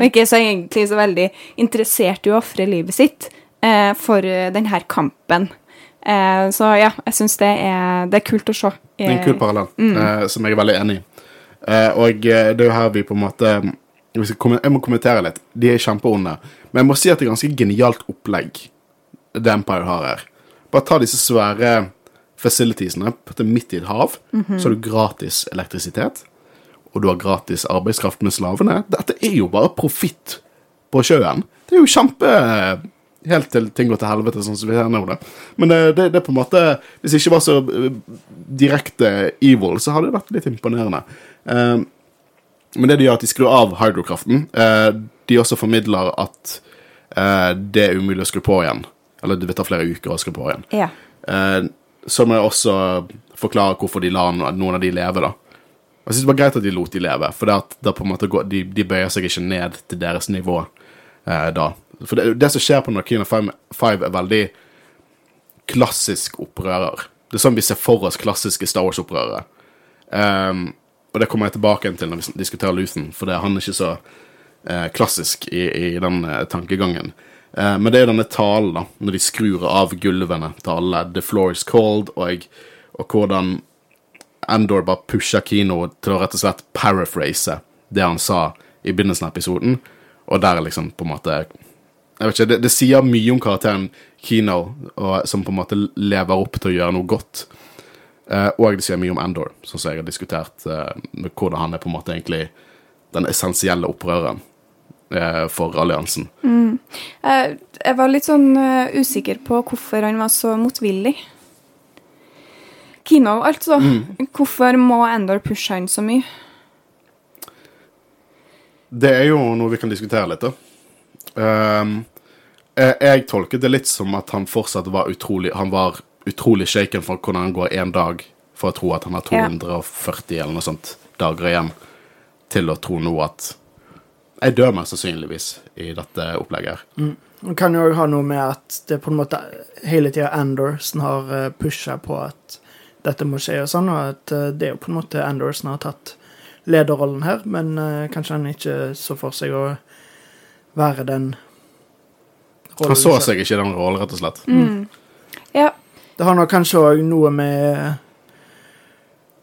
Og ikke så egentlig så veldig interessert i å ofre livet sitt eh, for eh, denne kampen. Eh, så ja, jeg syns det, det er kult å se. det er en kul parallell, eh, som jeg er veldig enig i. Eh, og eh, det er jo her vi på en måte jeg, må kommentere litt. De er kjempeonde. Men jeg må si at det er ganske genialt opplegg The Empire har her. Bare ta disse svære facilitiesene midt i et hav, så har du gratis elektrisitet. Og du har gratis arbeidskraft med slavene. Dette er jo bare profitt på sjøen. Det er jo kjempe Helt til ting går til helvete, sånn som vi ser nå. det. Men eh, det, det er på en måte Hvis det ikke var så eh, direkte evil, så hadde det vært litt imponerende. Eh, men det de gjør, at de skrur av hydrokraften. Eh, de også formidler at eh, det er umulig å skru på igjen. Eller det vil ta flere uker å skru på igjen. Ja. som også forklare hvorfor de lar noen av de leve, da. Jeg synes det var greit at de lot de leve, for det at går, de, de bøyer seg ikke ned til deres nivå eh, da. For det, det som skjer på Narkina 5, er veldig klassisk opprører. Det er sånn vi ser for oss klassiske Star Wars-opprørere. Um, og det kommer jeg tilbake til når vi diskuterer Luthen, for det, han er ikke så eh, klassisk i, i den eh, tankegangen. Eh, men det er denne talen, da, når de skrur av gulvene til alle. The floor is cold, og, og hvordan Endor bare pusher Kino til å rett og slett paraphrase det han sa i begynnelsen av episoden, og der er liksom på en måte Jeg vet ikke, det, det sier mye om karakteren Kino, og, som på en måte lever opp til å gjøre noe godt. Uh, og det sier mye om Endor, som jeg har diskutert, uh, med hvordan han er på en måte egentlig den essensielle opprøreren uh, for alliansen. Jeg, jeg var litt sånn usikker på hvorfor han var så motvillig. Kino, altså. Hvorfor må Endor pushe han så mye? Det er jo noe vi kan diskutere litt, da. Um, jeg, jeg tolket det litt som at han fortsatt var utrolig Han var utrolig shaken for hvordan han går én dag for å tro at han har Ja. 240 eller noe sånt dager igjen, til å tro nå at jeg dør mest sannsynligvis i dette opplegget Mm. Det kan jo òg ha noe med at det på en måte hele tida Anderson har pusha på at dette må skje og sånn, og at eh, det er jo på en måte Anderson har tatt lederrollen her, men eh, kanskje han ikke så for seg å være den Han så seg ikke i den rollen, rett og slett. Ja. Det har nok kanskje òg noe med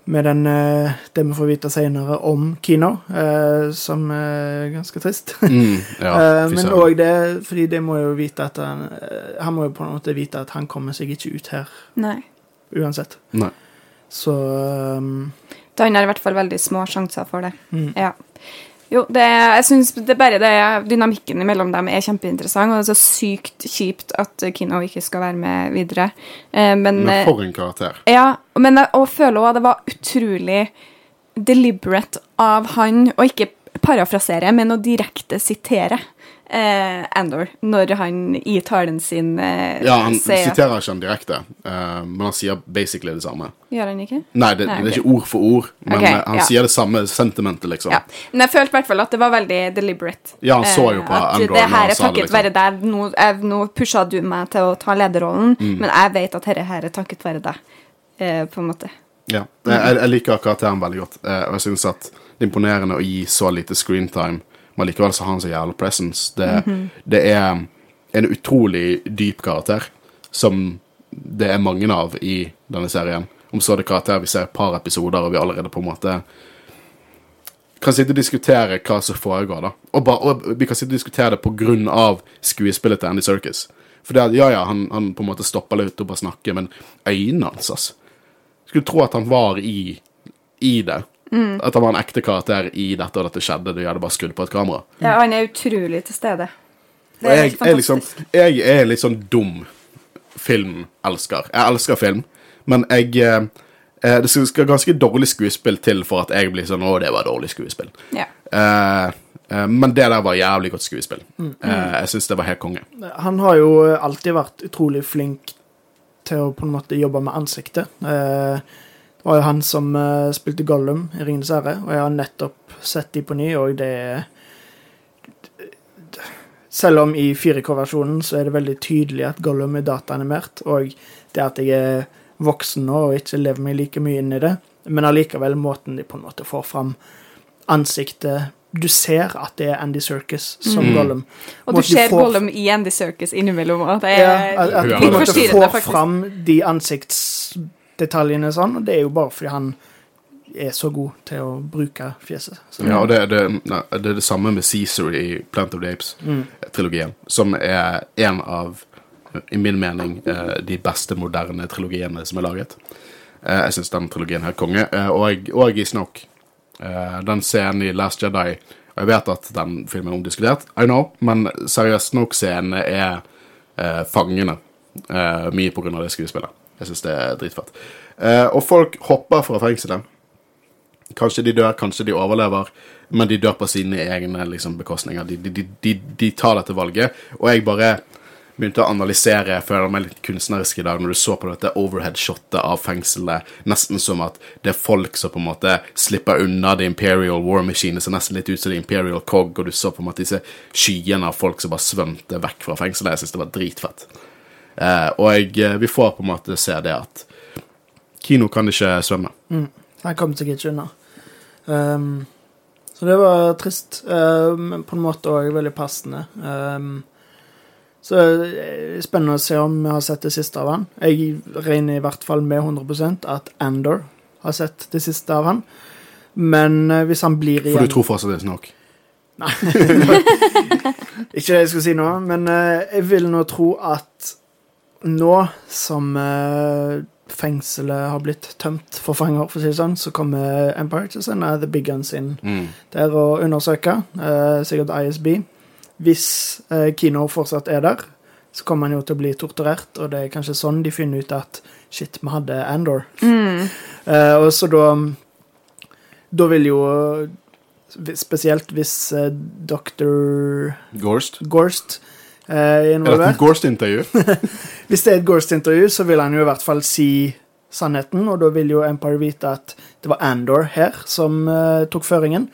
med den, eh, det vi får vite senere om Kino, eh, som er ganske trist. Mm, ja, men òg det, fordi det må jo vite at han Han må jo på en måte vite at han kommer seg ikke ut her Nei. Uansett. Nei. Så um, Da han har i hvert fall veldig små sjanser for det. Mm. Ja. Jo, det, jeg syns det bare det dynamikken mellom dem er kjempeinteressant, og det er så sykt kjipt at Kino ikke skal være med videre. Eh, men Men eh, for en karakter. Ja, men jeg og føler òg det var utrolig deliberate av han å ikke parafrasere, men å direkte sitere eh, Andor når han i talen sin eh, Ja, han sier siterer ikke han direkte, eh, men han sier basically det samme. Gjør han ikke? Nei, det, Nei, det er ikke ord for ord, men Ok, eh, han ja. sier det samme sentimentet, liksom. Ja. Men jeg følte i hvert fall at det var veldig deliberate. Ja, han så jo Eh, på eh, Andor det her er takket liksom. være deg. Nå, nå pusha du meg til å ta lederrollen, Mm. men jeg vet at dette her er takket være deg. Eh, på en måte. Ja. Jeg, jeg liker karakteren veldig godt, eh, og jeg syns at det er imponerende å gi så lite screentime, men likevel så har han så jævla presence. Det, det er en utrolig dyp karakter, som det er mange av i denne serien. Om så det karakterer vi ser et par episoder, og vi allerede på en måte kan sitte og diskutere hva som foregår, da. Og, ba, og vi kan sitte og diskutere det på grunn av skuespillet til Andy Serkis. For det ja, ja, han, han på en måte stopper litt og snakker, men øynene hans, altså. Skulle tro at han var i, i det. At han var en ekte karakter i dette, og dette skjedde. De hadde bare skrudd på et kamera. Ja, han er utrolig til stede. Det er jeg helt er liksom. Jeg er litt sånn dum filmelsker. Jeg elsker film, men jeg eh, eh, Det skal ganske dårlig skuespill til for at jeg blir sånn Å, det var dårlig skuespill. Ja. Eh, eh, men det der var jævlig godt skuespill. Eh, jeg syns det var helt konge. Han har jo alltid vært utrolig flink til å på en måte jobbe med ansiktet. Eh, det var jo han som uh, spilte Gollum i Ringenes herre, og jeg har nettopp sett de på ny, og det er Selv om i 4K-versjonen så er det veldig tydelig at Gollum er dataanimert, og det at jeg er voksen nå og ikke lever meg like mye inn i det, men allikevel måten de på en måte får fram ansiktet Du ser at det er Andy Serkis som Gollum. Og du ser får- Gollum i Andy Circus innimellom. Og det ja, er at, at litt forstyrrende, faktisk. Få fram de ansiktsdetaljene sånn, og det er jo bare fordi han er så god til å bruke fjeset. Så, Ja, og det, det, nei, det er det samme med Caesar i Plant of the Apes-trilogien, som er en av, i min mening, eh, de beste moderne trilogiene som er laget. Eh, Jeg syns den trilogien er konge. Eh, Og, og i Snoke. Den scenen i Last Jedi jeg vet at den filmen er omdiskutert, I know, men seriøst, Snoke-scenen er fangende. Mye på grunn av det skuespillet. Jeg syns det er dritfett. Eh, og folk hopper fra fengselet. Kanskje de dør, kanskje de overlever, men de dør på sine egne liksom, bekostninger. De, de, de, de, tar dette valget, og jeg bare begynte å analysere, jeg føler meg litt kunstnerisk i dag, når du så på dette overhead-shotet av fengselet, nesten som at det er folk som på en måte slipper unna The Imperial War Machine, det ser nesten litt ut som The Imperial Cog, og du så på en måte disse skyene av folk som bare svømte vekk fra fengselet. Jeg synes det var dritfett. Eh, og eh, vi får på en måte se det at Kino kan ikke svømme. Han kom seg ikke unna. Um, så det var trist, men på en måte òg veldig passende. Um, så det er spennende å se om vi har sett det siste av han. Jeg regner i hvert fall med 100% at Andor har sett det siste av han. Men uh, hvis han blir igjen For du tror fortsatt det er snakk? Ikke det jeg skulle si nå, men jeg vil nå tro at nå som uh, fengselet har blitt tømt for fanger, for å si det sånn, så kommer Empire til å sende The Big Guns inn Mm. der og undersøke, uh, sikkert ISB. Hvis uh, Kino fortsatt er der, så kommer han jo til å bli torturert, og det er kanskje sånn de finner ut at shit, vi hadde Andor. Mm. Uh, og så da Da vil jo Spesielt hvis uh, Dr. Gorst? Gorst uh, er Er dette et Gorst-intervju? Hvis det er et Gorst-intervju, så vil han jo i hvert fall si sannheten, og da vil jo Empire vite at det var Andor her som uh, tok føringen.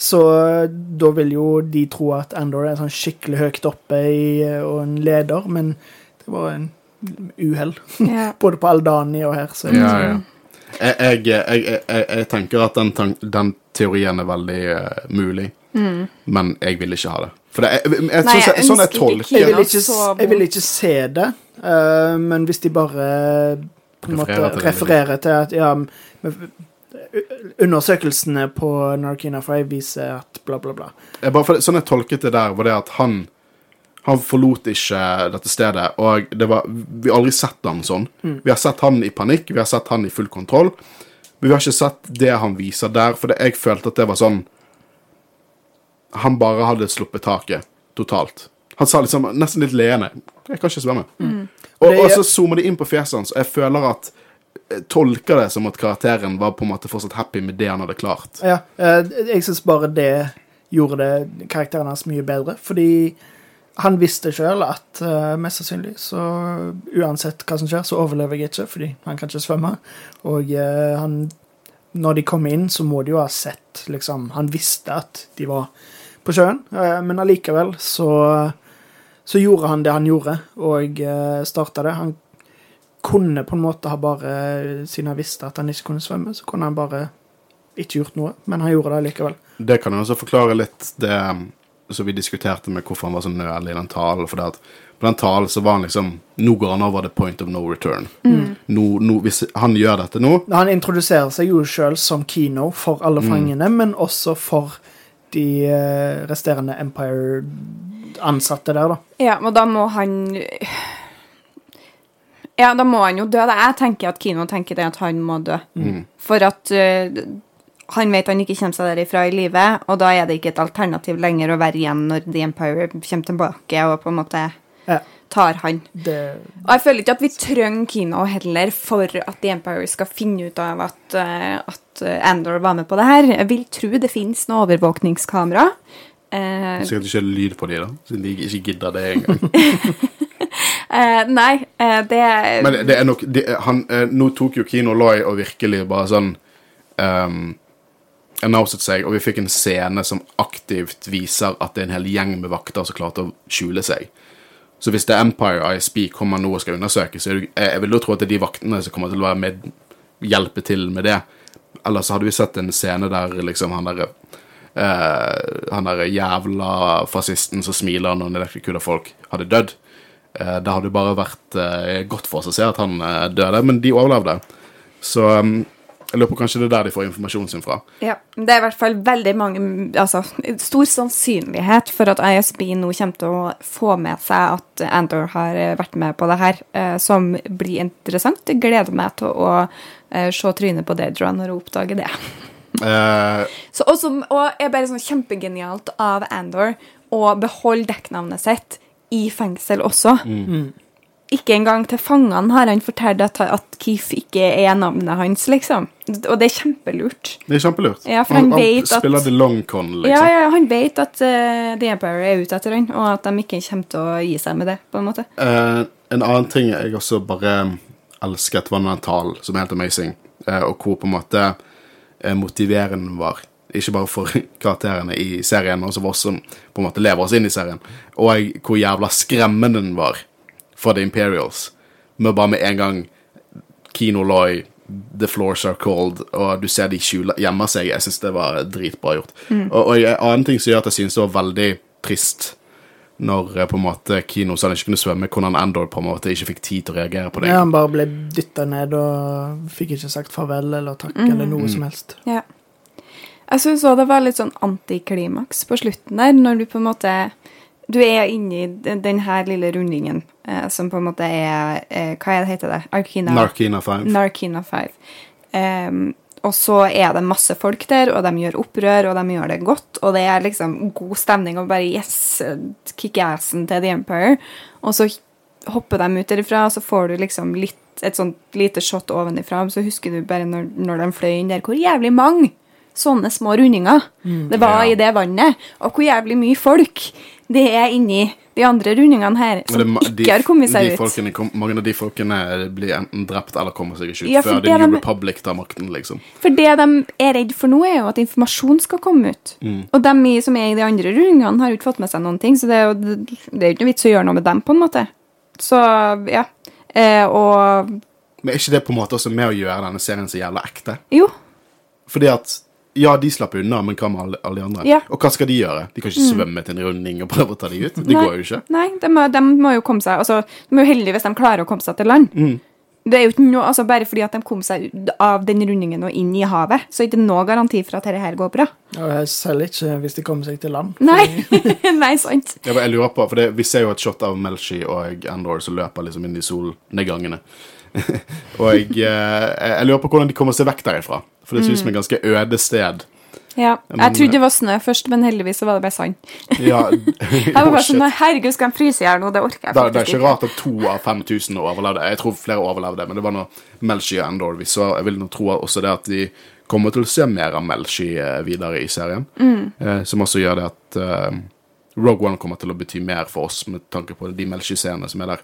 Så eh, da vil jo de tro at Andor er sånn skikkelig høyt oppe i, eh, og en leder, men det var en uhell. Yeah. Både på Aldani og her. Så Ja, ja. Jeg, jeg, jeg, jeg, jeg tenker at den, den teorien er veldig uh, mulig, men jeg vil ikke ha det. For det er, jeg, jeg, Nei, jeg sånn jeg tolker jeg vil ikke, jeg vil ikke se det, uh, men hvis de bare på en måte Refererer til at ja, undersøkelsene på Narkina Fry viser at bla, bla, bla. jeg bare, for, Sånn jeg tolket det der, var det at han han forlot ikke dette stedet, og det var, vi har aldri sett han sånn. Vi har sett han i panikk, vi har sett han i full kontroll, men vi har ikke sett det han viser der, for det, jeg følte at det var sånn Han bare hadde sluppet taket totalt. Han sa liksom nesten litt leende 'Jeg kan ikke svømme'. Og, og så zoomer de inn på fjeset hans, og jeg føler at jeg tolker det som at karakteren var på en måte fortsatt happy med det han hadde klart. Ja, eh, jeg syns bare det gjorde det karakteren hans mye bedre, fordi han visste sjøl at eh, mest sannsynlig så uansett hva som skjer, så overlever jeg ikke, fordi han kan ikke svømme. Og eh, han Når de kom inn, så må de jo ha sett liksom Han visste at de var på sjøen, eh, men allikevel så så gjorde han det han gjorde, og uh, starta det. Han kunne på en måte ha bare Siden han visste at han ikke kunne svømme, så kunne han bare ikke gjort noe, men han gjorde det likevel. Det kan jo også forklare litt det um, som vi diskuterte med hvorfor han var så nøl i den talen. For det at på den talen så var han liksom Nå går han over the point of no return. Nå, nå, hvis han gjør dette nå Han introduserer seg jo sjøl som Kino for alle fangene, men også for de eh, resterende Empire-ansatte der, da. Ja, og da må han Ja, da må han jo dø. Jeg tenker at Kino tenker det at han må dø. For at uh, han vet han ikke kommer seg derifra i live, og da er det ikke et alternativ lenger å være igjen når The Empire kommer tilbake og på en måte Ja, tar han. det, Og jeg føler ikke at vi trenger Kino heller for at The Empire skal finne ut av at, eh, at Andor var med på det her. Jeg vil tro det finnes noe overvåkningskamera. Eh, Sikkert ikke lyd på de da, siden de ikke gidder det engang. eh, nei, eh, det Men det er nok det, han, eh, Nå tok jo Kino Loy og virkelig bare sånn um, announcet seg, og vi fikk en scene som aktivt viser at det er en hel gjeng med vakter som klarte å skjule seg. Så hvis det er Empire ISB kommer nå og skal undersøke, så er det, jeg vil jo tro at det er de vaktene som kommer til å være med, hjelpe til med det. Ellers hadde vi sett en scene der liksom han derre eh, han der jævla fascisten som smiler når en elektrikuler folk hadde dødd. Eh, det hadde jo bare vært eh, godt for oss å se at han døde, men de overlevde. Så um, jeg lurer på kanskje det er der de får informasjonen sin fra. Ja, det er i hvert fall veldig mange Altså, stor sannsynlighet for at ISB nå kommer til å få med seg at Andor har eh, vært med på det her, eh, som blir interessant. Jeg gleder meg til å eh, se trynet på Daedra når hun oppdager det. Eh, Så også, og er bare sånn kjempegenialt av Andor å beholde dekknavnet sitt i fengsel også. Ikke engang til fangene har han fortalt at, at Keef ikke er navnet hans, liksom. Og det er kjempelurt. det er kjempelurt. Ja, for han han, at- spiller the long con, liksom. Ja, ja, han vet at uh, The Empire er ute etter han, og at de ikke kommer til å gi seg med det, på en måte. Uh, en annen ting jeg også bare elsket, var den talen, som er helt amazing, uh, og hvor på en måte motiverende den var. Ikke bare for karakterene i serien, men også for oss som på en måte lever oss inn i serien. Og hvor jævla skremmende den var for The Imperials. Med bare med en gang Kino Loy The floors are cold, og du ser de skjuler, gjemmer seg. Jeg syns det var dritbra gjort. Og, og en annen ting som gjør at jeg synes det var veldig trist når eh, på en måte Kino sa han ikke kunne svømme, hvordan Andor på en måte ikke fikk tid til å reagere på det. Ja, han bare ble dytta ned og fikk ikke sagt farvel eller takk eller noe som helst. Ja. Jeg syns òg det var litt sånn antiklimaks på slutten der, når du på en måte Du er inni den den her lille rundingen eh, som på en måte er eh, Hva er det heter det? Arkina? Narkina 5. Narkina 5. Um, og så er det masse folk der, og de gjør opprør, og de gjør det godt. Og det er liksom god stemning, og bare yes, kick assen til The Empire. Og så hopper de ut derifra, og så får du liksom litt, et sånt lite shot ovenifra. Så husker du bare når, når de fløy inn der, hvor jævlig mange sånne små rundinger det var Ja. i det vannet. Og hvor jævlig mye folk det er inni de andre rundingene her, som det de, ikke har kommet seg de ut. kom, mange av de folkene blir enten drept eller kommer seg ikke ut Ja, før det The New de- Republic tar makten, liksom. For det de er redd for nå, er jo at informasjon skal komme ut. Mm. Og de som er i de andre rundingene, har jo ikke fått med seg noen ting, så det er jo det er ikke noe vits å gjøre noe med dem, på en måte. Så, ja. Eh, og Men er ikke det på en måte også med å gjøre denne serien så jævla ekte? jo, Fordi at ja, de slapp unna, men hva med alle, alle de andre? Ja. Mm. Og hva skal de gjøre? De kan ikke svømme til en runding og prøve å ta de ut. Det Nei. går jo ikke. Nei, de må, de må jo komme seg altså, De er jo heldige hvis de klarer å komme seg til land. Mm. Det er jo ikke noe, altså Bare fordi at de kom seg ut av den rundingen og inn i havet, så er det ikke noe garanti for at dette her går bra. Ja, selv ikke hvis de kommer seg til land. Nei, Nei sant. Jeg, jeg lurer på, for det, Vi ser jo et shot av Melchi og Andor som løper liksom inn i solnedgangene. og jeg, eh, jeg lurer på hvordan de kommer seg vekk derifra. For det Mm. synes som et ganske øde sted. Ja, men- Jeg trodde det var snø først, men heldigvis så var det bare sand. Ja, Jeg var bare sånn, herregud, skal de fryse i hjel nå? Det orker jeg Det, det er ikke rart at to av 5000 overlevde. Jeg tror flere overlevde, men det var noe Melchi og Endor vi så. Jeg vil nå tro også det at de kommer til å se mer av Melchi eh, videre i serien. Eh, som også gjør det at eh, Rogue One kommer til å bety mer for oss med tanke på de Melchi-scenene som er der.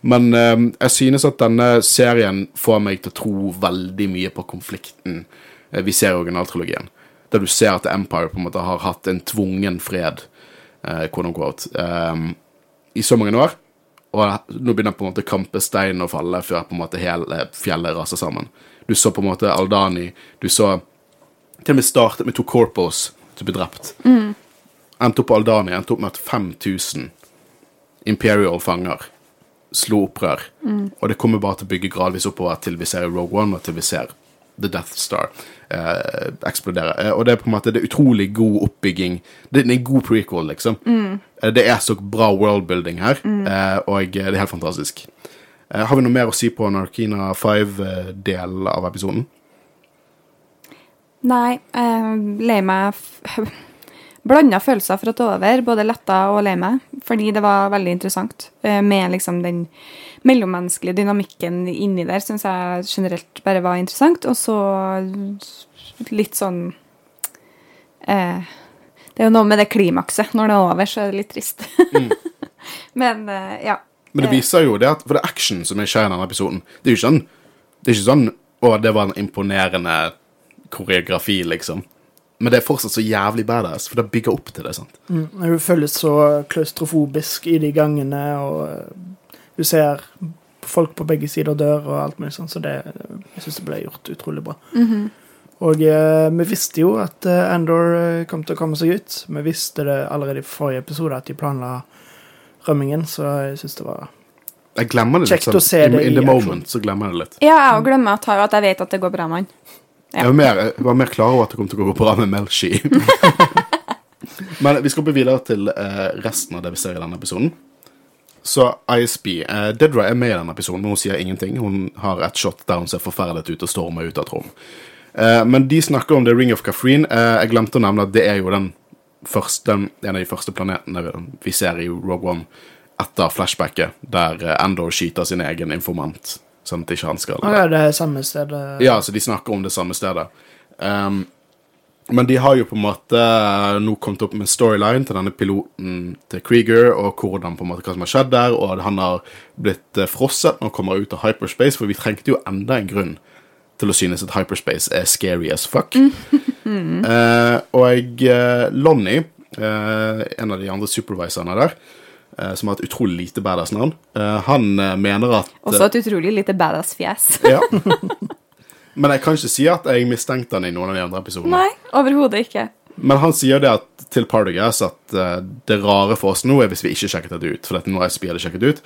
Men eh, jeg synes at denne serien får meg til å tro veldig mye på konflikten eh, vi ser i originaltrilogien. Der du ser at Empire på en måte har hatt en tvungen fred, eh, quote unquote, eh, i så mange år. Og nå begynner på en måte kampesteinen å falle før på en måte hele fjellet raser sammen. Du så på en måte Aldani, du så til og med startet med to corpos som ble drept. Endte opp på Aldani, endte opp med at 5000 Imperial fanger slo opprør. Og det kommer bare til å bygge gradvis oppover til vi ser Rogue One, og til vi ser The Death Star eh, eksplodere. Eh, og det er på en måte det er utrolig god oppbygging. Det er en god prequel, liksom. Mm. det er så bra worldbuilding her, eh, og det er helt fantastisk. Eh, har vi noe mer å si på Narkina 5-delen av episoden? Nei, eh, lei meg Blanda følelser for å er over, både letta og lei meg, fordi det var veldig interessant. eh, Med liksom den mellommenneskelige dynamikken inni der syns jeg generelt bare var interessant. Og så litt sånn eh, Det er jo noe med det klimakset. Når det er over, så er det litt trist. Men eh, ja. Men det viser jo det at For det er action som skjer i denne episoden. Det er jo ikke sånn Det er ikke sånn Å, det var en imponerende koreografi, liksom. Men det er fortsatt så jævlig badass, for det bygger opp til det. sant? Mm, Hun føles så klaustrofobisk i de gangene, og hun ser folk på begge sider dør og alt mulig sånn, så det, jeg syns det ble gjort utrolig bra. Og eh, vi visste jo at eh, Andor eh, kom til å komme seg ut. Vi visste det allerede i forrige episode at de planla rømmingen, så jeg syns det var Jeg glemmer det litt. Se in, det in the action. moment så glemmer jeg det litt. Ja, jeg glemmer at, at jeg vet at det går bra med han. Ja. Jeg, var mer, jeg var mer klar over at det kom til å gå bra med Melshi. Men vi skal hoppe videre til eh, resten av det vi ser i denne episoden. Så ISB eh, Dedra er med i denne episoden, men hun sier ingenting. Hun har et shot der hun ser forferdet ut og stormer ut av et rom. Eh, men de snakker om The Ring of Kafreen. Eh, jeg glemte å nevne at det er jo den første, en av de første planetene vi ser i Rogue One etter flashbacket, der eh, Endor skyter sin egen informant, sånn at ikke han skal ja, det er samme stedet. ja, så de snakker om det samme stedet. Um, men de har jo på en måte nå kommet opp med storyline til denne piloten til Krieger, og hvordan på en måte hva som har skjedd der, og han har blitt eh, frosset når han kommer ut av hyperspace, for vi trengte jo enda en grunn til å synes at hyperspace er scary as fuck. uh, og jeg, Lonnie, uh, en av de andre supervisorene der, eh, som har et utrolig lite badass-navn, eh, han eh, mener at Også et utrolig lite badass fjes. ja. Men jeg kan ikke si at jeg mistenkte han i noen av de andre episodene. Nei, overhodet ikke. Men han sier det at, til Partagas at eh, det rare for oss nå er hvis vi ikke sjekket dette ut. For dette nå har ISB hadde sjekket ut.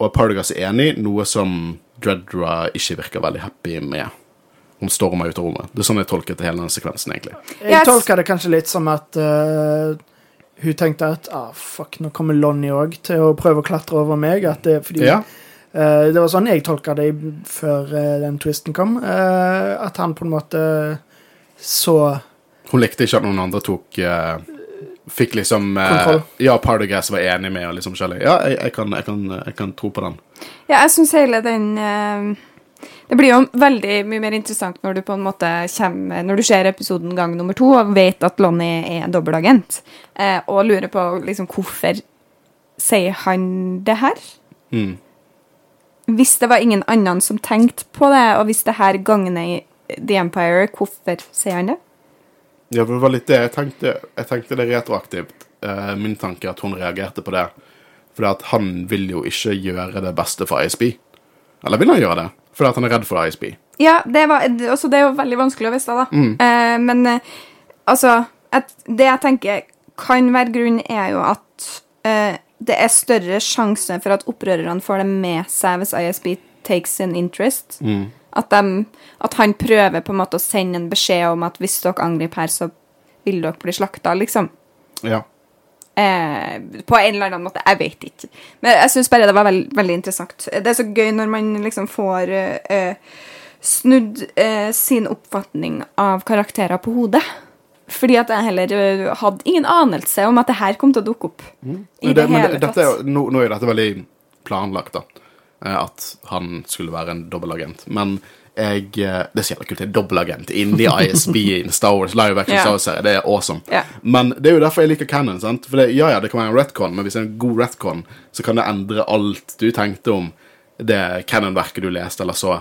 Og Partagas er enig, noe som Dreadra ikke virker veldig happy med. Hun stormer ut av rommet. Det er sånn jeg tolket hele den sekvensen, egentlig. Jeg tolker det kanskje litt som at eh, hun tenkte at ah, fuck, nå kommer Lonnie òg til å prøve å klatre over meg. At det fordi Ja, uh, Det var sånn jeg tolka det før uh, den twisten kom. uh, at han på en måte så Hun likte ikke at noen andre tok Fikk liksom. Ja, Partagas var enig med og liksom. Ja, jeg, jeg, kan, jeg, kan, jeg kan tro på den. Ja, jeg syns hele den Det blir jo veldig mye mer interessant når du på en måte kommer Når du ser episoden gang nummer to og vet at Lonnie er en dobbeltagent, eh, og lurer på liksom hvorfor sier han det her? Mm. Hvis det var ingen annen som tenkte på det, og hvis det her gagner The Empire, hvorfor sier han det? Ja, det var litt det jeg tenkte. Jeg tenkte det retroaktivt. Eh, min tanke er at hun reagerte på det. Fordi at han vil jo ikke gjøre det beste for ISB. Eller vil han gjøre det? Fordi at han er redd for ISB. Ja, det, var, også, det er jo veldig vanskelig å vite, da. Eh, men eh, altså et, Det jeg tenker kan være grunnen, er jo at eh, det er større sjanse for at opprørerne får det med seg hvis ISB takes an interest. At, de, at han prøver på en måte å sende en beskjed om at hvis dere angriper her, så vil dere bli slakta, liksom. Ja. Eh, på en eller annen måte. Jeg vet ikke. Men jeg syns bare det var veld, veldig interessant. Det er så gøy når man liksom får eh, snudd eh, sin oppfatning av karakterer på hodet. Fordi at jeg heller eh, hadde ingen anelse om at det her kom til å dukke opp. I Men det, det, hele det, dette er, nå, nå er dette veldig planlagt, da. Eh, At han skulle være en dobbeltagent. Men jeg eh, Det er så jævla kult. Jeg er dobbeltagent inni ISB in Star Wars live action yeah. Star Wars-serie. Det er awesome. Yeah. Men det er jo derfor jeg liker canon. sant? For det, ja, ja, det kan være en retcon, men hvis det er en god retcon, så kan det endre alt du tenkte om det Cannon-verket du leste eller så,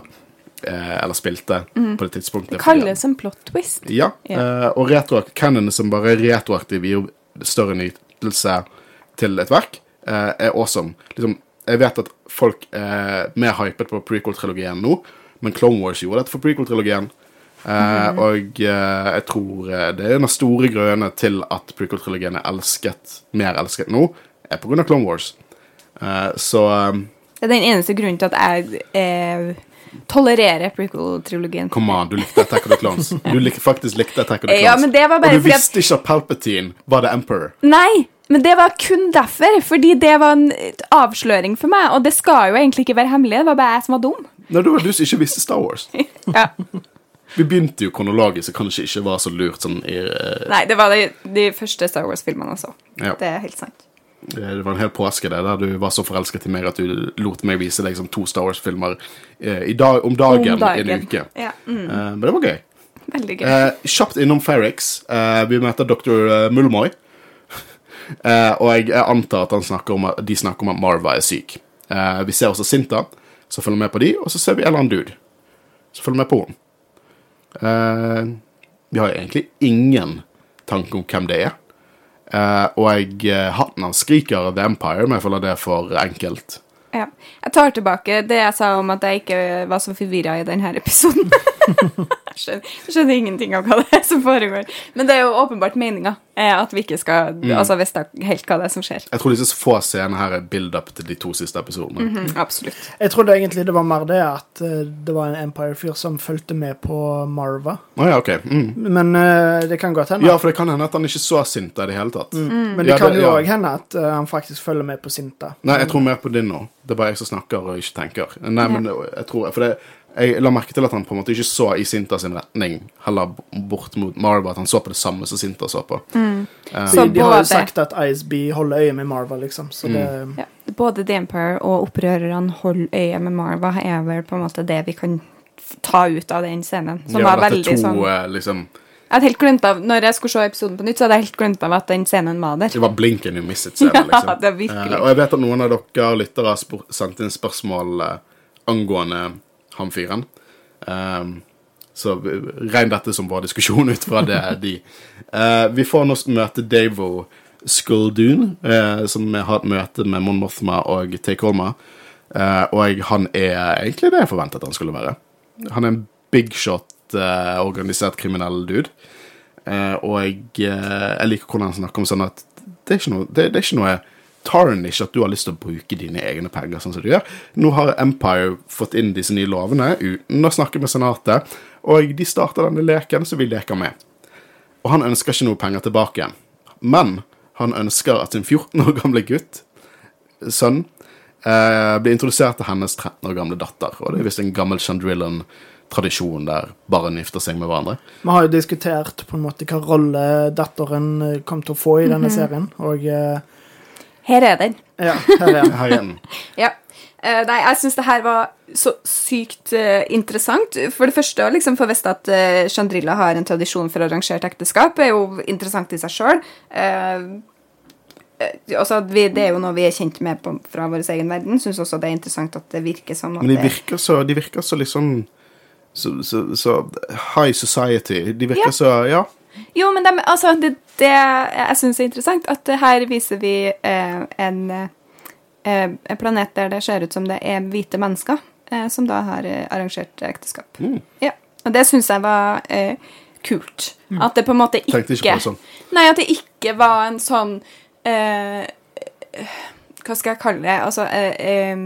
eh, eller spilte på det tidspunktet. Mm. Det kalles en plot twist. Ja, yeah. eh, og retro, canon som bare retroaktiv gir større nytelse til et verk, eh, er awesome. Liksom, jeg vet at folk er mer hypet på prequel-trilogien nå, men Clone Wars gjorde dette for prequel-trilogien. Eh, Og eh, jeg tror eh, det er en av store grunnene til at prequel-trilogien er elsket, mer elsket nå, er av Clone Wars. Så Det er den eneste grunnen til at jeg eh, tolererer prequel-trilogien. Come on, du likte Attack of the Clones. Du lik, faktisk likte Attack of the Clones. Ja, men det var bare og du at- visste ikke at Palpatine var The Emperor. Nei, men det var kun derfor. Fordi det var en avsløring for meg. Og det skal jo egentlig ikke være hemmelig. Det var bare jeg som var dum. Nei, det var du som ikke visste Star Wars. Ja. Vi begynte jo kronologisk, så kanskje ikke var så lurt sånn i uh... Nei, det var de, de første Star Wars-filmene også. Ja. Det er helt sant. Det var en hel påske det, der du var så forelsket i meg at du lot meg vise deg liksom, to Star Wars-filmer eh, dag, om dagen, Om dagen. i en uke. Ja, mm, Eh, men det var gøy. veldig gøy. Eh, kjapt innom Ferrix. Eh, vi møter dr. Mulmoy. Eh, og jeg, jeg antar at han snakker om, at- de snakker om at Marva er syk. Eh, vi ser også Sinta, så følger med på de, og så ser vi en eller annen dude Så følger med på henne. Eh, vi har egentlig ingen tanke om hvem det er. Eh, og jeg, eh, hatten hans skriker The Empire, men jeg føler det er for enkelt. Ja. Jeg tar tilbake det jeg sa om at jeg ikke var så forvirra i denne episoden. jeg, skjønner, skjønner ingenting av hva det er som foregår. Men det er jo åpenbart meninga at vi ikke skal altså vite helt hva det er som skjer. Jeg tror disse få scenene her er build-up til de to siste episodene. Mm, absolutt. Jeg trodde egentlig det var mer det at eh, det var en Empire-fyr som fulgte med på Marva. Oh, ja, okay. Mm. Men uh, det kan godt hende. Ja, for det kan hende at han ikke så Sinta i det hele tatt. Men det Ja, kan det- jo ja. hende at uh, han faktisk følger med på Sinta. Nei, jeg tror mer på din nå. Det er bare jeg som snakker og ikke tenker. Nei, men jeg tror For det, jeg la merke til at han på en måte ikke så i Sinta sin retning, heller bort mot Marva, at han så på det samme som Sinta så på. Så de, de har jo sagt at ISB holder øye med Marva, liksom. Så det Ja. Både The Empire og opprørerne holder øye med Marva, er vel på en måte det vi kan ta ut av den scenen. Som Ja, var veldig to, sånn eh, liksom Jeg hadde helt glemt av Når jeg skulle se episoden på nytt, så hadde jeg helt glemt av at den scenen var der. Det var blinken you miss it-scenen, Ja, liksom. det er virkelig. Uh, og jeg vet at noen av dere lyttere har spor- sendt inn spørsmål uh, angående han fyren. Um, så regn dette som vår diskusjon ut fra det er de Uh, Vi får nå møte Davo Skuldoon, uh, som har et møte med Mon Mothma og Take Holma. Eh, og han er egentlig det jeg forventet han skulle være. Han er en big shot, organisert kriminell dude. Eh, og jeg, eh, jeg liker hvordan han snakker om sånn at det er ikke noe, det, det er ikke noe tarnish at du har lyst til å bruke dine egne penger sånn som du gjør. Nå har Empire fått inn disse nye lovene uten å snakke med Senatet, og de starter denne leken, så vi leker med. Og han ønsker ikke noe penger tilbake igjen. Men han ønsker at sin 14 år gamle gutt, sønn, eh, blir introdusert til hennes 13 år gamle datter. Og det er visst en gammel Chandrillan-tradisjon der barn gifter seg med hverandre. Vi har jo diskutert på en måte hva rolle datteren kom til å få i denne serien, og eh, Her er den. ja, her er den. Ja. Uh, nei, jeg syns det her var så sykt uh, interessant. For det første, å liksom få vite at uh, Chandrilla har en tradisjon for arrangert ekteskap, er jo interessant i seg sjøl. altså, vi, det er jo noe vi er kjent med på, fra vår egen verden. Syns også det er interessant at det virker som Men de virker så, de virker så liksom så, så, så high society. De virker Ja. så Ja. Jo, men dem- altså, det, det jeg syns er interessant, at her viser vi eh, en, eh, en planet der det ser ut som det er hvite mennesker eh, som da har eh, arrangert ekteskap. Mm. Ja, Og det syns jeg var eh, kult. At det på en måte ikke ikke på sånn. Nei, at det ikke var en sånn eh, Hva skal jeg kalle det? Altså eh, eh,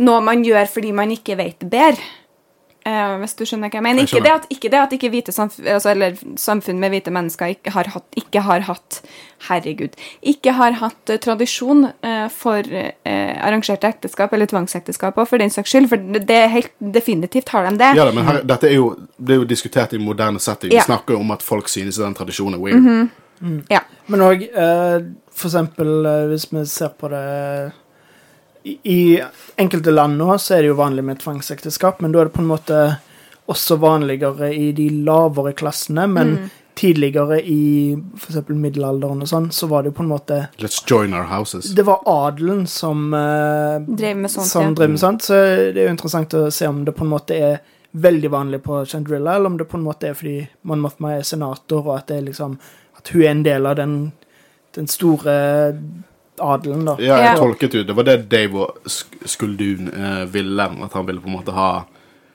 Noe man gjør fordi man ikke vet bedre. Eh, hvis du skjønner hva jeg mener. Jeg Ikke det at ikke, det at ikke hvite samfunn, altså, eller samfunn med hvite mennesker ikke har hatt, ikke har hatt Herregud. Ikke har hatt uh, tradisjon uh, for arrangerte ekteskap eller tvangsekteskap, òg, for den saks skyld. For det, er helt definitivt har de det. ja da, men her, dette er jo, det er jo diskutert i moderne setting. Ja. Vi snakker om at folk synes den tradisjonen er weird. Ja. Men òg eh, for eksempel hvis vi ser på det i, I enkelte land nå så er det jo vanlig med tvangsekteskap, men da er det på en måte også vanligere i de lavere klassene. Men tidligere i eksempel middelalderen og sånn, så var det jo på en måte Let's join our houses. Det var adelen som uh, Drev med sånt, som ja. drev med sånt, så det er jo interessant å se om det på en måte er veldig vanlig på Chandrilla, eller om det på en måte er fordi Mon Mothma er senator, og at det er liksom at hun er en del av den, den store adelen, da. Ja, jeg tolket jo Det var det Dave og Skuldun uh, ville. At han ville på en måte ha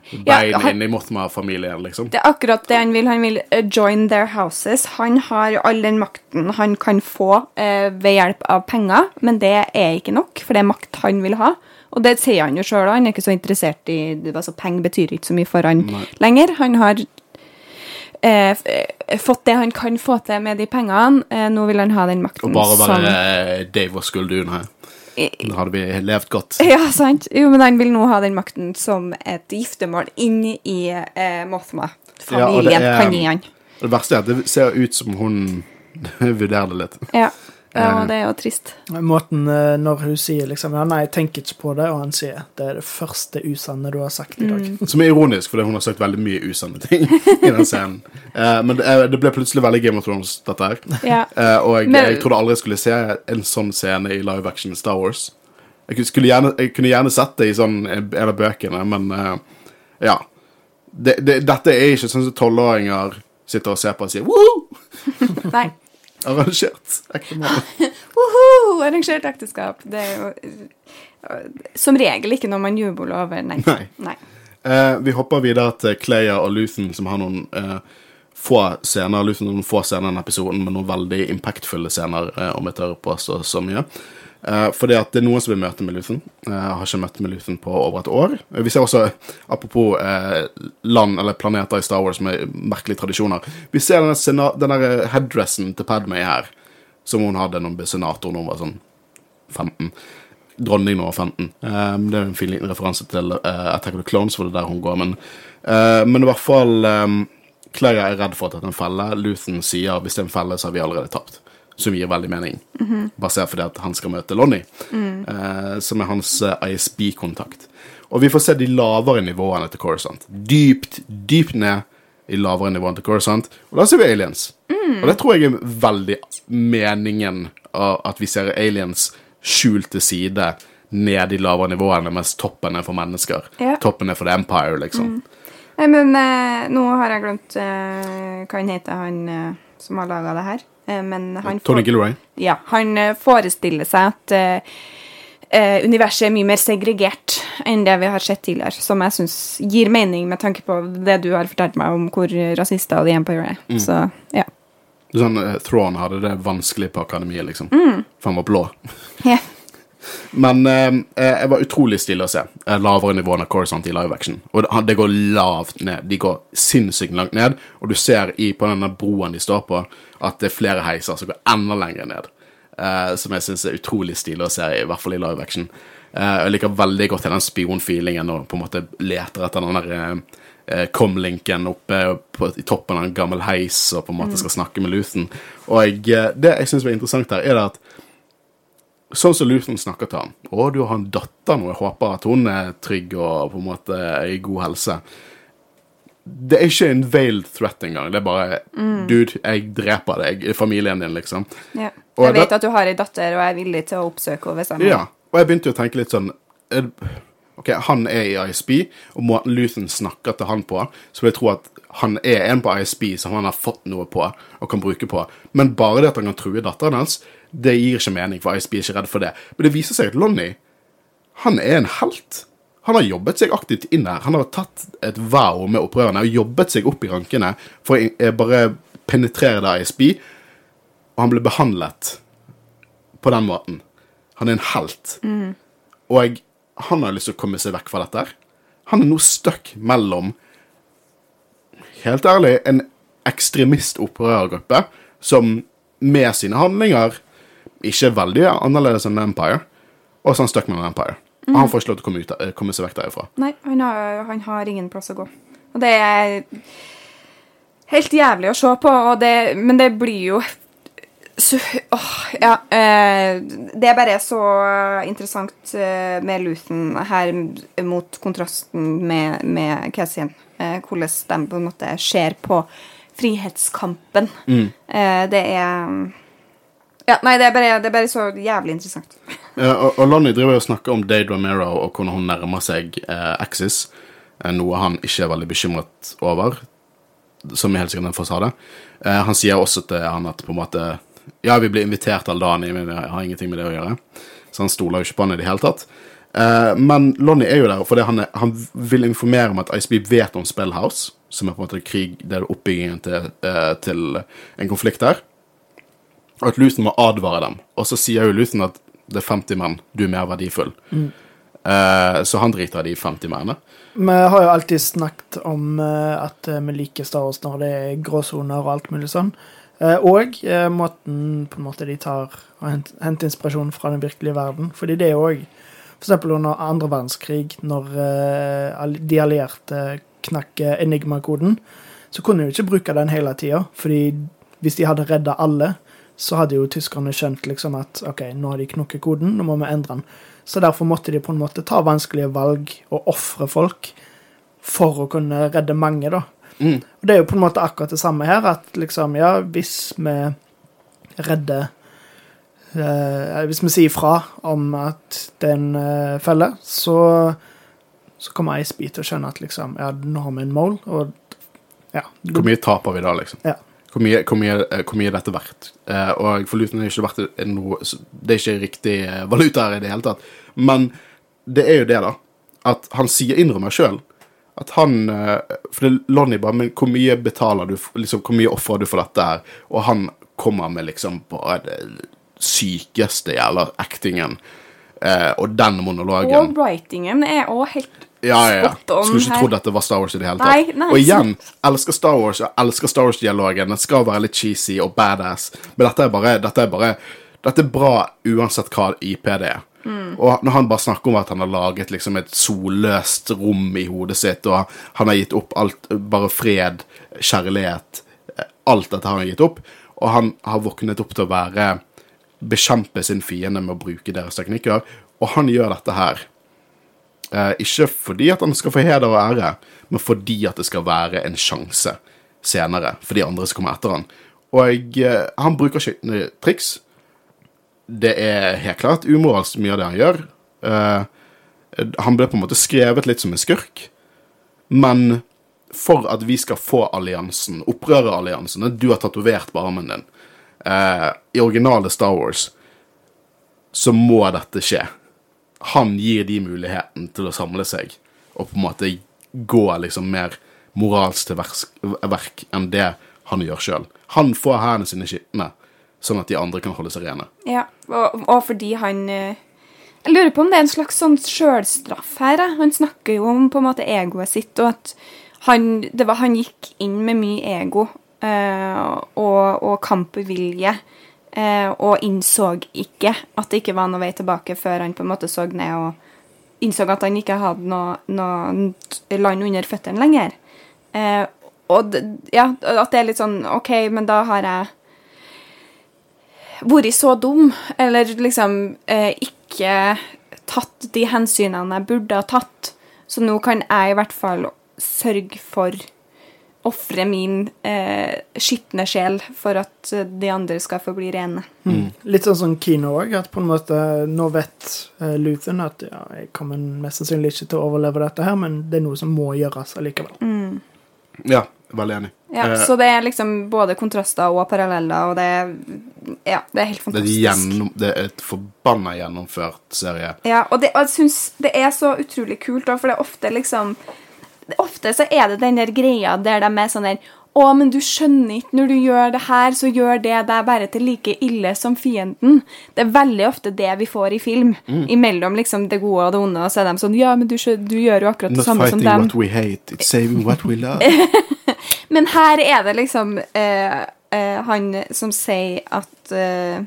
bein ja, inn i Mortma-familien, liksom. Det er akkurat det han vil. Han vil uh, join their houses. Han har all den makten han kan få uh, ved hjelp av penger, men det er ikke nok, for det er makt han vil ha. Og det sier han jo sjøl, han er ikke så interessert i altså Penger betyr ikke så mye for han Nei. lenger. Han har eh, eh, fått det han kan få til med de pengene. Eh, nå vil han ha den makten Og bare være som eh, Dave og Skuldun her. Da hadde vi levd godt. Ja, sant. Jo, men han vil nå ha den makten som et giftermål inn i eh, Mothma-familien, Ja, det er- kan gi han. Det verste er at det ser ut som hun vurderer det litt. Ja. Eh. Og det er jo trist. Måten eh, når hun sier liksom ja, 'nei, jeg tenker ikke på det', og han sier 'det er det første usanne du har sagt i dag'. Mm. Som er ironisk, fordi hun har sagt veldig mye usanne ting i den scenen. Uh, men det, det ble plutselig veldig Game of Thrones, dette her. Ja. Uh, og jeg, Men- jeg trodde aldri jeg skulle se en sånn scene i live action Star Wars. Jeg kunne, gjerne, jeg kunne gjerne sett det i sånn en en av bøkene, men uh, ja. Det, det, dette er ikke sånn som tolvåringer sitter og ser på og sier Woo! Nei. Arrangert ektemål. Woho! Arrangert ekteskap. Det er jo eh, som regel ikke noe man jubler over, nei. Nei. nei. Eh, vi hopper videre til Cleia og Luthen, som har noen eh, få scener. Luthen har noen få scener i episoden, men noen veldig impactfulle scener, eh, om jeg tør påstå så mye. Fordi at det er noen som vil møte. Eh, Jeg har ikke møtt med Luthen på over et år. Eh, Vi ser også, apropos uh, land eller planeter i Star Wars med merkelige tradisjoner Vi ser den der eh, headdressen til Padmay her, som hun hadde da hun ble senator da hun var sånn 15. Dronning nå var 15. Um, det er en fin liten referanse til uh, Attack of the Clones, for det er der hun går. Men, eh, men i hvert fall um, Claire er redd for at det er en felle. Luthen sier hvis det er en felle, så har vi allerede tapt. Som gir veldig mening. Basert på det at han skal møte Lonnie, eh, som er hans eh, ISB-kontakt. Og vi får se de lavere nivåene til Coruscant. Dypt, dypt ned i lavere nivåene til Corisont. Og da ser vi aliens. Og det tror jeg er veldig meningen av at vi ser aliens skjult til side ned i lavere nivåene, mens toppen er for mennesker. Ja. Toppen er for The Empire, liksom. Nei, men eh, nå har jeg glemt eh, hva han heter, han eh, som har laga det her. Eh, men han Tony Gilroy. Ja, han eh, forestiller seg at eh, universet er mye mer segregert enn det vi har sett tidligere. Som jeg syns gir mening med tanke på det du har fortalt meg om hvor rasister The Empire er. Mm. Så ja. Sånn, uh, Thrawn hadde det vanskelig på akademiet, liksom. For han var blå. yeah. Men eh, jeg var utrolig stille å se. Lavere nivå enn Corisont i live action. Og det går lavt ned. De går sinnssykt langt ned. Og du ser i, på denne broen de står på, at det er flere heiser som går enda lenger ned. Uh, som jeg syns er utrolig stilig å se, i hvert fall i live action. Uh, jeg liker veldig godt den spionfeelingen og på en måte leter etter den der eh, eh, comlinken oppe på, i toppen av en gammel heis og på en måte skal snakke med Luthen. Og jeg, det jeg syns var interessant her, er det at Sånn som Luthen snakker til han. 'Å, du har en datter nå. Jeg håper at hun er trygg og på en måte er i god helse.' Det er ikke en veiled threat engang. Det er bare 'Dude, jeg dreper deg. Familien din', liksom. ja. Jeg vet det- at du har ei datter, og jeg er villig til å oppsøke henne hvis jeg må. Ja. Og jeg begynte jo å tenke litt sånn OK, han er i ISB, og måten Luthen snakker til han på, så vil jeg tro at han er en på ISB som han har fått noe på og kan bruke på. Men bare det at han kan true datteren hans, det gir ikke mening, for ISB er ikke redd for det. Men det viser seg at Lonnie, han er en helt. Han har jobbet seg aktivt inn her. Han har tatt et vow med opprørerne og jobbet seg opp i rankene for å eh, bare penetrere det ISB, og han ble behandlet på den måten. Han er en helt. Og han har lyst til å komme seg vekk fra dette. Han er nå stuck mellom Helt ærlig, en ekstremist-opprørergruppe som med sine handlinger ikke er veldig annerledes enn Empire, og så er han stuck mellom Empire. Og han får ikke lov til å komme, ut, eh, komme seg vekk derifra. Nei, han har, han har ingen plass å gå. Og det er helt jævlig å se på, det, men det blir jo så, åh, ja, eh, det er bare så interessant eh, med Luthen her mot kontrasten med, med Cassian. Eh, hvordan de på en måte ser på frihetskampen. Eh, det er Ja, nei, det er, bare, det er bare så jævlig interessant. Ja, og, Lonnie driver jo og snakker om Dade Romero og hvordan hun nærmer seg eh, Axis, eh, noe han ikke er veldig bekymret over, som er helt sikkert en fasade. Eh, han sier også til han at på en måte Ja, vi blir invitert av dagene, men jeg har ingenting med det å gjøre. Så han stoler jo ikke på han i det hele tatt. Uh, men Lonnie er jo der fordi han, er, han vil informere om at ISB vet om Spellhouse, som er på en måte krig, det er oppbyggingen til, uh, til en konflikt der og at Luthen må advare dem. Og så sier jo Luthen at det er 50 menn, du er mer verdifull. Eh, så han driter i de 50 mennene. Vi har jo alltid snakket om eh, at eh, vi liker Star Wars når det er gråsoner og alt mulig sånn. Eh, og måten på en måte de tar og hent- henter inspirasjon fra den virkelige verden. Fordi det er jo òg f.eks. under andre verdenskrig, når de allierte knakk Enigma-koden, så kunne de jo ikke bruke den hele tida. Fordi hvis de hadde redda alle, så hadde jo tyskerne skjønt liksom at OK, nå har de knukket koden, nå må vi endre den. Så derfor måtte de på en måte ta vanskelige valg og ofre folk for å kunne redde mange, da. Mm. Og det er jo på en måte akkurat det samme her, at liksom, ja, hvis vi redder eh, Hvis vi sier fra om at det er en eh, felle, så, så kommer ISB til å skjønne at liksom, ja, nå har vi en mål, og ja. Hvor mye taper vi da, liksom? Ja. Hvor mye, hvor mye, eh, hvor mye er dette verdt? Eh, og for luten er ikke verdt noe Det er ikke riktig eh, valuta her i det hele tatt. Men det er jo det, da. At han sier innrømmer sjøl at han For det Lonnie bare Men hvor mye betaler du liksom, Hvor mye ofrer du for dette her? Og han kommer med liksom bare det sykeste jævla actingen. Og den monologen. Og writingen er òg helt Ja, ja, ja. Skulle ikke trodd at det var Star Wars i det hele tatt. Nei, nei. Og igjen, elsker Star Wars, jeg elsker Star Wars-dialogen. Den skal være litt cheesy og badass, men dette er bare Dette er, bare, dette er bra uansett hva IP det er. Mm. Og når han bare snakker om at han har laget liksom et solløst rom i hodet sitt, og han har gitt opp alt, bare fred, kjærlighet Alt dette har han gitt opp, og han har våknet opp til å være Bekjempe sin fiende med å bruke deres teknikker, og han gjør dette her. Eh, ikke fordi at han skal få heder og ære, men fordi at det skal være en sjanse senere for de andre som kommer etter han. Og eh, han bruker skitne triks. Det er helt klart umoralsk mye av det han gjør. Eh, han ble på en måte skrevet litt som en skurk, men for at vi skal få alliansen, opprøreralliansen, den du har tatovert på armen din, i originale Star Wars, så må dette skje. Han gir de muligheten til å samle seg og på en måte gå liksom mer moralsk til verk enn det han gjør sjøl. Han får hendene sine skitne, sånn at de andre kan holde seg rene. Ja, og, og fordi han eh, Jeg lurer på om det er en slags sånn sjølstraff her. Da. Han snakker jo om på en måte egoet sitt, og at han, var, han gikk inn med mye ego øh, og, og kampvilje. Eh, og innså ikke at det ikke var noe vei tilbake før han på en måte så ned og innså at han ikke hadde noe, noe land under føttene lenger. Eh, og ja, at det er litt sånn OK, men da har jeg vært så dum, eller liksom eh, ikke tatt de hensynene jeg burde ha tatt. Så nå kan jeg i hvert fall sørge for Ofre min eh, skitne sjel for at eh, de andre skal få bli rene. Litt sånn som kino òg, at på en måte nå vet eh, Luthen at ja, jeg kommer mest sannsynlig ikke til å overleve dette her, men det er noe som må gjøres allikevel. Ja, veldig enig. Ja, Eh, så det er liksom både kontraster og paralleller, og det er Ja, det er helt det, er fantastisk. gjennom, det er et forbanna gjennomført serie. Ja, og, det, og jeg syns det er så utrolig kult, da, for det er ofte liksom Ofte så er det den der greia der de er sånn der Å, men du skjønner ikke, når du gjør det her, så gjør det deg bare til like ille som fienden. Det er veldig ofte det vi får i film. Imellom liksom det gode og det onde, og så er de sånn Ja, men du, du gjør jo akkurat det Not samme som fighting dem. what we hate, it's saving what we love. Men her er det liksom uh, uh, han som sier at eh,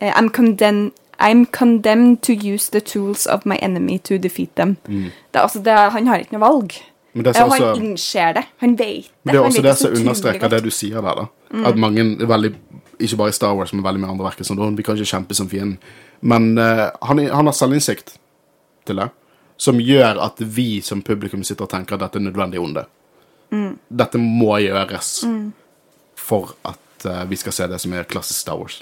I'm, condemn I'm condemned to use the tools of my enemy to defeat them. Det, er altså, det, han har ikke noe valg. Men og også- han innser det. Han vet det. Men Det er også det som understreker det du sier der, da. At mange veldig Ikke bare i Star Wars, men veldig mye andre verker. Sånn, «Å, vi kan ikke kjempe som fienden. Men uh, han, han har selvinnsikt til det, som gjør at vi som publikum sitter og tenker at dette er nødvendig onde. Dette må gjøres for at uh, vi skal se det som er klassisk Star Wars.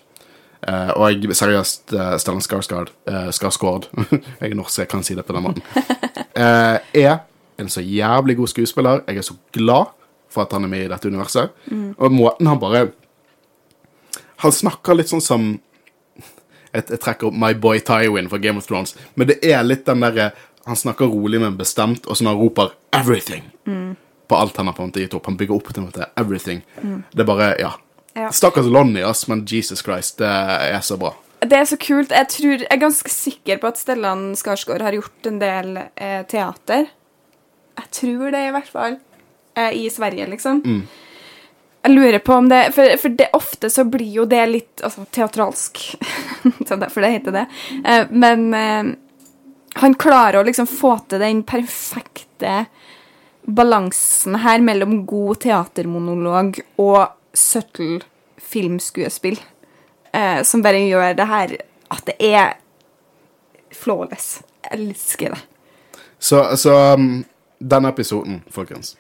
Uh, og jeg seriøst uh, Stellan Skarsgård uh, Skarsgård Jeg er norsk, jeg kan si det på den måten. er en så jævlig god skuespiller. Jeg er så glad for at han er med i dette universet. Og måten han bare Han snakker litt sånn som Jeg, jeg trekker opp My Boy Tywin fra Game of Thrones, men det er litt den derre Han snakker rolig, men bestemt, og sånn han roper 'everything' på alt han har på en måte gitt opp. Han bygger opp til en måte 'everything'. Det er bare Ja. Ja. Stakkars Lonnie, ass, men Jesus Christ, det er så bra. Det er så kult. Jeg, tror, jeg er ganske sikker på at Stellan Skarsgård har gjort en del eh, teater. Jeg tror det, i hvert fall. I Sverige, liksom. Jeg lurer på om det For, for det, ofte så blir jo det litt altså, teatralsk. så derfor det heter det. Eh, men eh, han klarer å liksom få til den perfekte balansen her mellom god teatermonolog og subtle filmskuespill. Eh, som bare gjør det her at det er flawless. Jeg elsker det. Så, så um, denne episoden, folkens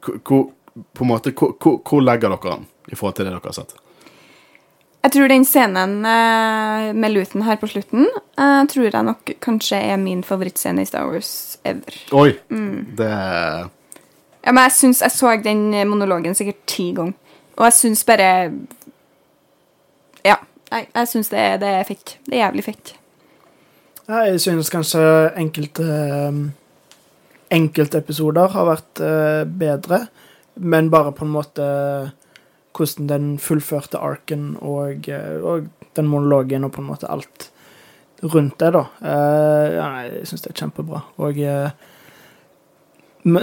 hvor, På en måte, hvor, hvor, hvor legger dere den i forhold til det dere har sett? Jeg tror den scenen eh, med Luthen her på slutten eh, tror jeg nok kanskje er min favorittscene i Star Wars ever. Oi! Mm. Det Ja, men jeg syns jeg så den monologen sikkert ti ganger. Og jeg syns bare Ja. Nei, jeg syns det, det er fett. Det er jævlig fett. Ja, jeg synes kanskje enkelte um, enkeltepisoder har vært uh, bedre, men bare på en måte hvordan den fullførte arken og, eh, og den monologen og på en måte alt rundt det, da. Uh, nei, jeg syns det er kjempebra. Og eh,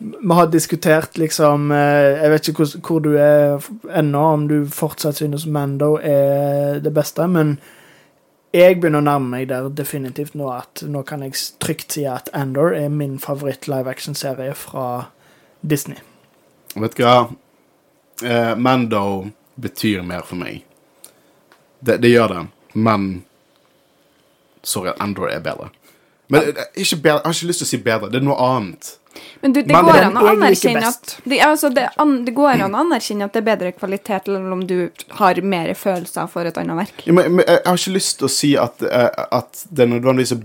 vi, har diskutert liksom Jeg vet ikke hvor, hvor du er ennå, om du fortsatt synes Mando er det beste, men jeg begynner å nærme meg der definitivt nå at nå kan jeg trygt si at Andor er min favoritt live action-serie fra Disney. Vet du hva? Eh, Mando betyr mer for meg. Det, det gjør det, men Sorry, Andor er bedre. Men eh, jeg har ikke lyst til å si bedre. Det er noe annet. Men du, det Men går an å anerkjenne at det, altså, det, an, det går an å anerkjenne at det er bedre kvalitet, eller om du har mer følelser for et annet verk. Ja, men, men jeg har ikke lyst til å si at, eh, at det nødvendigvis er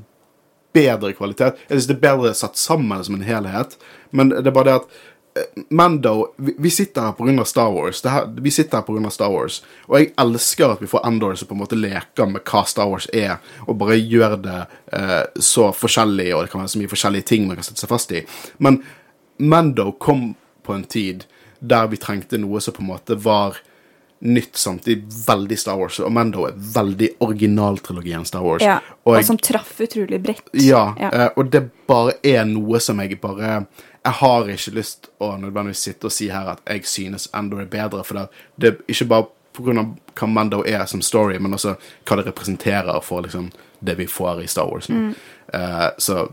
bedre kvalitet. Jeg synes det er bedre satt sammen som en helhet, men det er bare det at Mando vi, sitter her pga. Star Wars. Det her, vi sitter her på grunn av Star Wars. Og jeg elsker at vi får Endor som på en måte leker med hva Star Wars er, og bare gjør det eh, så forskjellig, og det kan være så mye forskjellige ting man kan sette seg fast i. Men Mando kom på en tid der vi trengte noe som på en måte var nytt samtidig veldig Star Wars. Og Mando er veldig originaltrilogien Star Wars. Ja, og og jeg, som traff utrolig bredt. ja, Ja. eh, og det bare er noe som jeg bare Jeg har ikke lyst å nødvendigvis sitte og si her at jeg synes Endor er bedre, for det, det er ikke bare pga. hva Mando er som story, men også hva det representerer for liksom, det vi får i Star Wars. Mm. Uh, så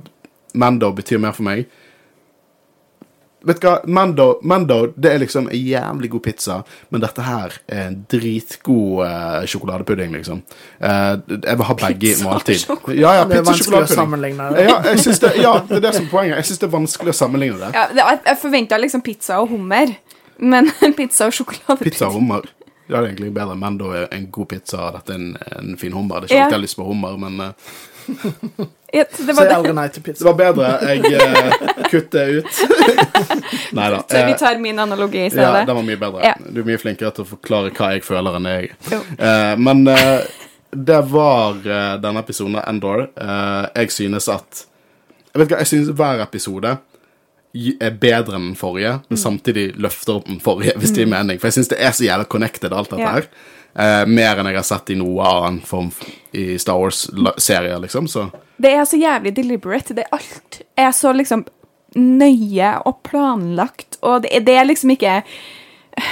Mando betyr mer for meg. Vet du hva, Mando, Mando det er liksom en jævlig god pizza, men dette her er en dritgod eh, sjokoladepudding, liksom. Eh, jeg vil ha begge i måltid. Ja, ja, pizza og sjokoladepudding. Ja, jeg synes det, ja, det er det som er poenget. Jeg syns det er vanskelig å sammenligne det. Ja, det, jeg- forventa liksom pizza og hummer, men pizza og sjokoladepudding Pizza og hummer. Ja, det er egentlig bedre. Mando er en god pizza, dette er en, en fin hummer. Det er ikke alltid jeg har lyst på hummer, men eh, Ja, det var det. aldri nei til det var bedre. Jeg uh, kutter ut. Nei da. Så vi tar min analogi i ja, den var mye bedre. Ja. Du er mye flinkere til å forklare hva jeg føler, enn jeg. Eh, men uh, det var eh, denne episoden av Endor. Eh, jeg synes at Jeg vet ikke, jeg synes hver episode er bedre enn den forrige, men Mm. samtidig løfter opp den forrige, hvis det gir mening. For jeg synes det er så jævlig connected, alt dette Ja. her. Eh, mer enn jeg har sett i noe annen form i Star Wars-serier, liksom. Så Det er så jævlig deliberate. Det er alt er så liksom nøye og planlagt, og det, det er liksom ikke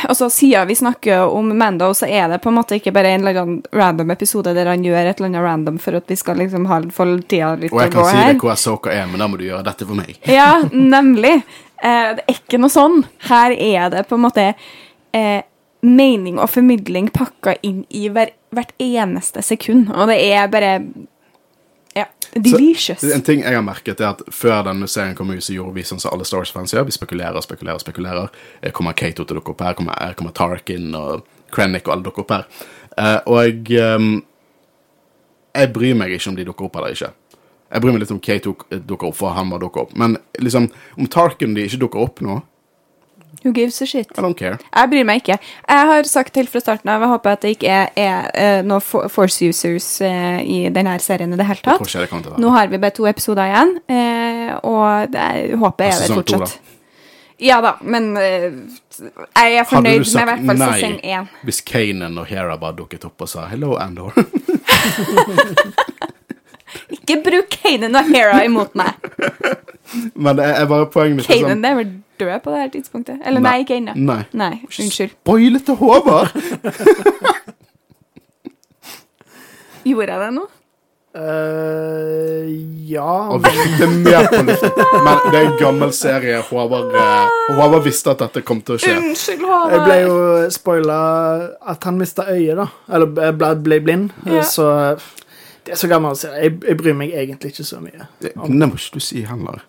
Altså, Siden vi snakker om Mando, så er det på en måte ikke bare en eller annen random episode der han gjør et eller annet random for at vi skal liksom ha få tida litt å gå her. Og jeg kan si her. deg hvor Asoka er, men da må du gjøre dette for meg. Ja, nemlig. Eh, det er ikke noe sånn. Her er det på en måte eh, mening og formidling pakka inn i hver, hvert eneste sekund, og det er bare Ja, delicious. Så, en ting jeg har merket er at Før denne serien kom ut, så gjorde vi sånn som alle Star Wars-fans gjør. Vi spekulerer, og spekulerer, spekulerer. Eh, Kommer Kato til å dukke opp her? Kommer, her kommer Tarkin og Krennic og alle dukker opp her? Uh, og um, jeg bryr meg ikke om de dukker opp eller ikke. Jeg bryr meg litt om Kato dukker opp, for han må dukke opp. Men liksom, om Tarkin de ikke dukker opp nå, Who gives a shit? I don't care. Jeg bryr meg ikke. Jeg har sagt helt fra starten av, jeg håper at det ikke er, er, eh, noen fo- force users eh, i denne serien i det hele tatt. Det det Nå har vi bare to episoder igjen, eh, og det håpet er der fortsatt. to, fortsatt. Ja da, men jeg er fornøyd med i hvert fall sesong én. hvis Kanan og Hera bare dukket opp og sa 'hello, Andor'? Ikke bruk Kanan og Hera imot meg. Men det er bare poenget mitt er sånn- Kanan er vel død på det her tidspunktet? Eller nei, ikke ennå. Nei. Nei, unnskyld. Spoilete Håvard! Gjorde jeg det nå? Uh, ja Og det er mer på luften. Men det er en gammel serie. Håvard, eh, Håvard visste at dette kom til å skje. Unnskyld, Håvard. Jeg ble jo spoila at han mista øyet, da. Eller ble, ble blind. Ja. Så det er så gammel serie. Jeg, jeg bryr meg egentlig ikke så mye. Det det må ikke du si heller.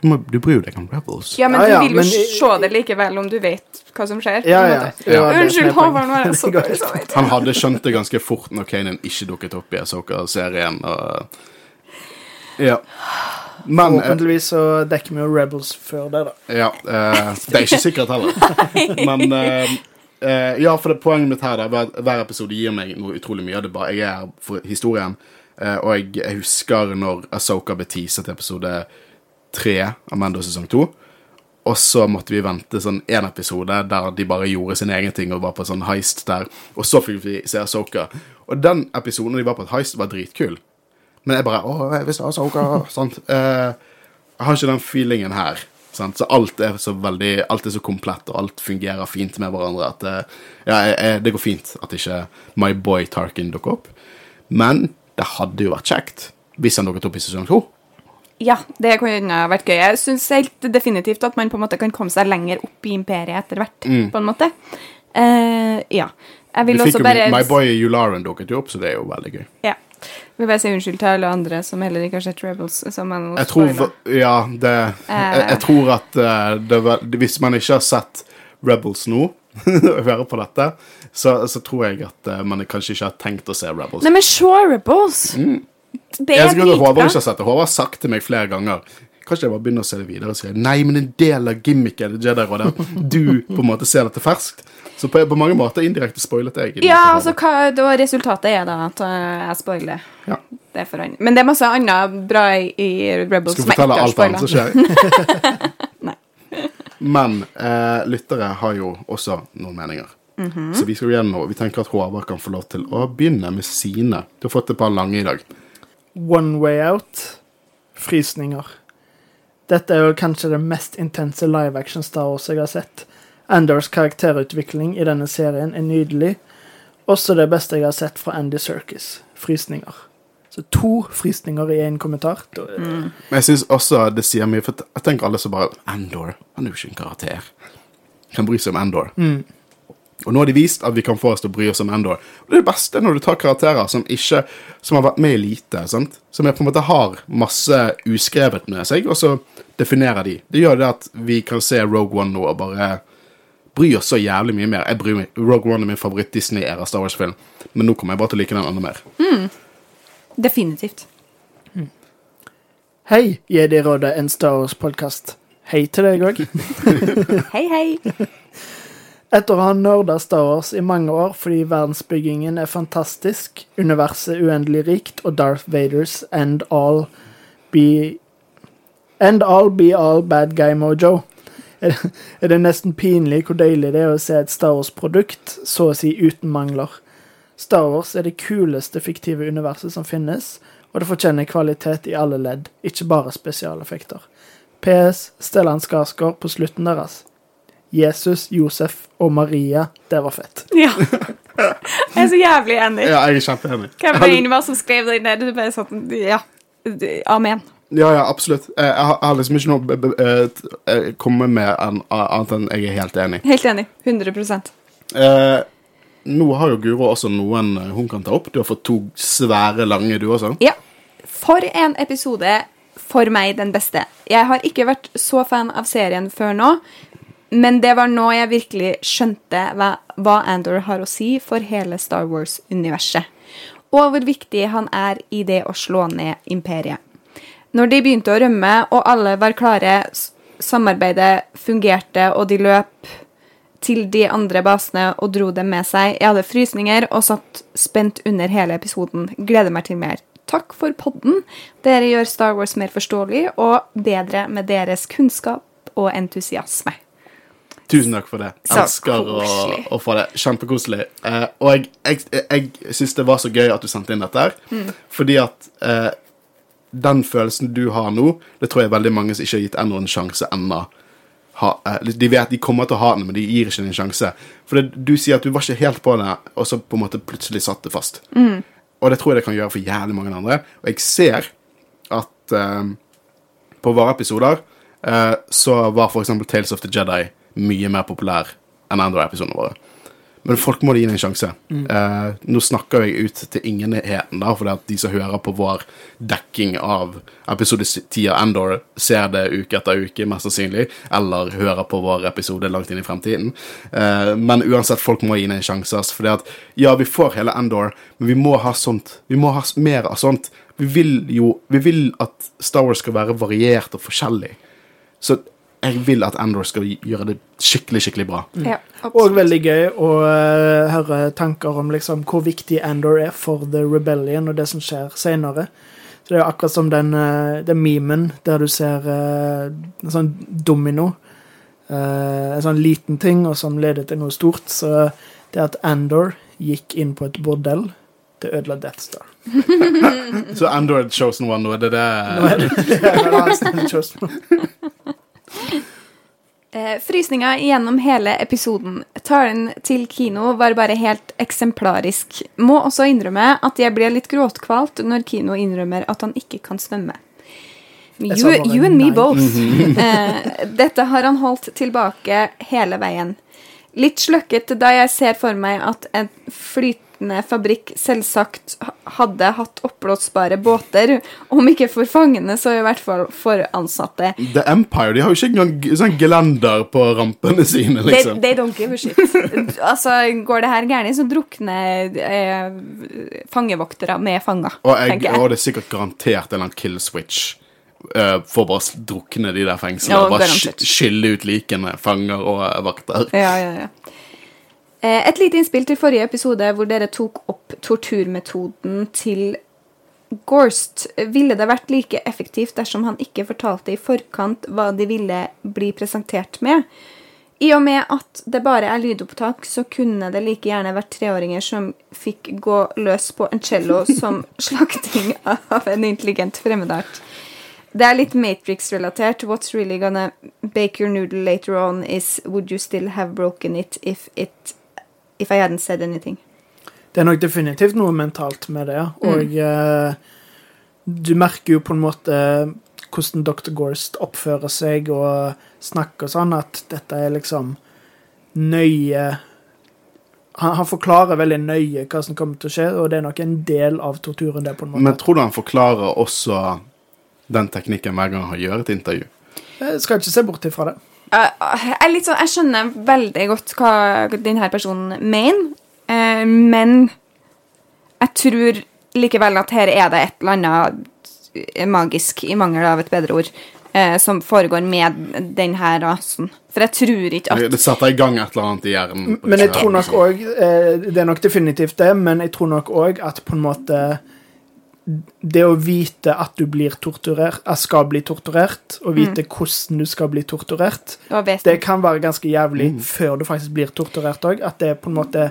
Du, må, du bryr deg om Rebels. Ja, men Ja, ja, du vil jo men se det likevel om du vet hva som skjer. er Unnskyld. Håvard, nå er jeg så dårlig samvittighet. Han hadde skjønt det ganske fort når Kanan ikke dukket opp i Asoka-serien. Og... Ja. Men eh, Forhåpentligvis så dekker vi jo Rebels før det, da. Ja, eh, det er ikke sikkert heller. Men eh, eh, ja, for det poenget mitt her da, hver, hver episode gir meg noe utrolig mye. Det er bare, jeg er her for historien. Eh, og jeg, jeg husker når Asoka ble teaset til episode tre av Mando sesong to. Og så måtte vi vente sånn én episode der de bare gjorde sin egen ting og var på sånn heist der. Og så fikk vi se Asoka. Og den episoden de var på et heist, var dritkul. Men jeg bare Å, jeg visste Asoka. Sant. Eh, jeg har ikke den feelingen her. Sant? Så alt er så veldig Alt er så komplett, og alt fungerer fint med hverandre. At det, ja, jeg, det går fint at ikke My Boy Tarkin dukker opp. Men det hadde jo vært kjekt hvis han dukket opp i sesong to. Ja, det kunne ha vært gøy. Jeg syns helt definitivt at man på en måte kan komme seg lenger opp i imperiet etter hvert. på en måte. Uh, ja. Jeg vil også bare My Boy Yularen dukket jo opp, så det er jo veldig gøy. Ja. Jeg vil bare si unnskyld til alle andre som heller ikke har sett Rebels. Jeg tror. Ja, det jeg, jeg tror at eh, det Hvis man ikke har sett Rebels nå, og hører på dette, så, så tror jeg at eh, man kanskje ikke har tenkt å se Rebels. Nei, men se Rebels! Det er skal Håvard ikke har sett det. Håvard har sagt til meg flere ganger Kanskje jeg bare begynner å se det videre og sier nei, men en del av gimmicken til Jedi-rådet du på en måte ser dette ferskt. Så på, på mange måter indirekte spoilet jeg. Ja, altså, hva, da resultatet er da at eh, jeg spoiler. Ja. Det. Men det er masse annet bra i, i Rebels Skal fortelle alt annet som skjer. Men eh, lyttere har jo også noen meninger. Mhm. Så vi skal gjennom, vi tenker at Håvard kan få lov til å begynne med sine. Du har fått et par lange i dag. One Way Out. Frysninger. Dette er jo kanskje det mest intense live action Star Wars jeg har sett. Anders karakterutvikling i denne serien er nydelig. Også det beste jeg har sett fra Andy Serkis. Frysninger. Så to frysninger i én kommentar. Mm. Men jeg syns også det sier mye, for jeg tenker alle som bare Andor, han er jo ikke en karakter. Kan bry seg om Andor. Og nå har de vist at vi kan få oss til å bry oss om Endor. Og det er det beste når du tar karakterer som ikke Som har vært med i lite, sant? Som jeg på en måte har masse uskrevet med seg, og så definerer de. Det gjør det at vi kan se Rogue One nå og bare bry oss så jævlig mye mer. Jeg bryr meg. Rogue One er min favoritt-Disney-æra Star Wars-film, men nå kommer jeg bare til å like den enda mer. Definitivt. Hei, Jedi-rådet, en Star Wars-podkast. Hei til deg òg. Hei, hei. Etter å ha nerda Star Wars i mange år fordi verdensbyggingen er fantastisk, universet uendelig rikt og Darth Vaders end all be End all be all bad guy mojo. Er det, er det nesten pinlig hvor deilig det er å se et Star Wars-produkt så å si uten mangler. Star Wars er det kuleste fiktive universet som finnes, og det fortjener kvalitet i alle ledd, ikke bare spesialeffekter. PS. Stellan Skarsgård på slutten deres. Jesus, Josef og Maria. Det var fett. Ja. Jeg er så jævlig enig. Ja, jeg er kjempeenig. Hvem var det som skrev det ned? Det bare sånn, ja. Amen. Ja, ja, absolutt. Eh, Jeg har, jeg har liksom ikke noe b- eh, eh, komme med en annet enn jeg er helt enig. Helt enig. 100 Eh, nå har jo Guro også noen hun kan ta opp. Du har fått to svære, lange, du også. Ja. For en episode. For meg den beste. Jeg har ikke vært så fan av serien før nå, men det var nå jeg virkelig skjønte hva, hva Andor har å si for hele Star Wars-universet. Og hvor viktig han er i det å slå ned imperiet. Når de begynte å rømme, og alle var klare, samarbeidet fungerte, og de løp til de andre basene og dro dem med seg. Jeg hadde frysninger og satt spent under hele episoden. Gleder meg til mer. Takk for podden. Dere gjør Star Wars mer forståelig og bedre med deres kunnskap og entusiasme. Tusen takk for det. Så Elsker å, å få det. Kjempekoselig. Eh, og jeg, jeg, jeg syns det var så gøy at du sendte inn dette her, Mm. fordi at eh, den følelsen du har nå, det tror jeg veldig mange som ikke har gitt ennå en sjanse ennå. Eh, de vet de kommer til å ha den, men de gir ikke den en sjanse. For det, du sier at du var ikke helt på det, og så på en måte plutselig satt det fast. Og det tror jeg det kan gjøre for jævlig mange andre. Og jeg ser at eh, på våre episoder eh, så var eksempel Tales of the Jedi mye mer populær enn Android-episodene våre. Men folk må gi det en sjanse. Eh, nå snakker jeg ut til ingenheten, da, for at de som hører på vår dekking av episode 10 av Endor, ser det uke etter uke, mest sannsynlig, eller hører på vår episode langt inn i fremtiden. Uh, men uansett, folk må gi det en sjanse. For ja, vi får hele Endor, men vi må ha sånt. Vi må ha mer av sånt. Vi vil jo Vi vil at Star Wars skal være variert og forskjellig. Så jeg vil at Endor skal gjøre det skikkelig, skikkelig bra. Ja, Og veldig gøy å uh, høre tanker om liksom, hvor viktig Andor er for The Rebellion og det som skjer senere. Så det er jo akkurat som den, uh, den memen der du ser uh, en sånn domino. eh, en sånn liten ting, og som leder til noe stort. Så det at Andor gikk inn på et bordell, det ødela Death Star. Så Andor er chosen one nå, er det det Nå er det, det er Arsenal Chosen. Eh, frysninga gjennom hele episoden. Talen til kino var bare helt eksemplarisk. Må også innrømme at jeg blir litt gråtkvalt når Kino innrømmer at han ikke kan svømme. You, you and me both. eh, dette har han holdt tilbake hele veien. Litt sløkket da jeg ser for meg at en flytende fabrikk selvsagt hadde hatt oppblåsbare båter, om ikke for fangene, så i hvert fall for ansatte. The Empire de har jo ikke engang sånn gelender på rampene sine, They, liksom. they don't give a shit. altså, går det her gærent, så drukner eh, fangevoktere med fanger, og, jeg, tenker jeg. og det er sikkert garantert en eller annen kill switch Uh, får bare drukne de der fengslene. Ja, bare sk- skylle ut likene, fanger og eh, vakter. Ja, ja, ja. Eh, Et lite innspill til forrige episode hvor dere tok opp torturmetoden til Gorst. Ville det vært like effektivt dersom han ikke fortalte i forkant hva de ville bli presentert med? I og med at det bare er lydopptak, så kunne det like gjerne vært treåringer som fikk gå løs på en cello som slakting av en intelligent fremmedart. Det er litt Matrix-relatert. What's really gonna bake your noodle later on is would you still have broken it if, it, if I hadn't said anything? Det er nok definitivt noe mentalt med det, ja. og uh, du merker jo på en måte hvordan Dr. Gorst oppfører seg og snakker sånn, at dette er liksom nøye han, han forklarer veldig nøye hva som kommer til å skje, og det er nok en del av torturen, det, på en måte. Men tror du han forklarer også den teknikken hver gang han gjør et intervju? Jeg skal ikke se bort ifra det. Jeg, er litt sånn, jeg skjønner veldig godt hva denne personen mener, eh, men jeg tror likevel at her er det et eller annet magisk, i mangel av et bedre ord, eh, som foregår med denne rasen. For jeg tror ikke at Det setter i gang et eller annet i hjernen. Men jeg tror nok også òg eh, Det er nok definitivt det, men jeg tror nok òg at på en måte Det å vite at du blir torturert, skal bli torturert, og vite hvordan du skal bli torturert, det kan være ganske jævlig før du faktisk blir torturert òg. At det er på en måte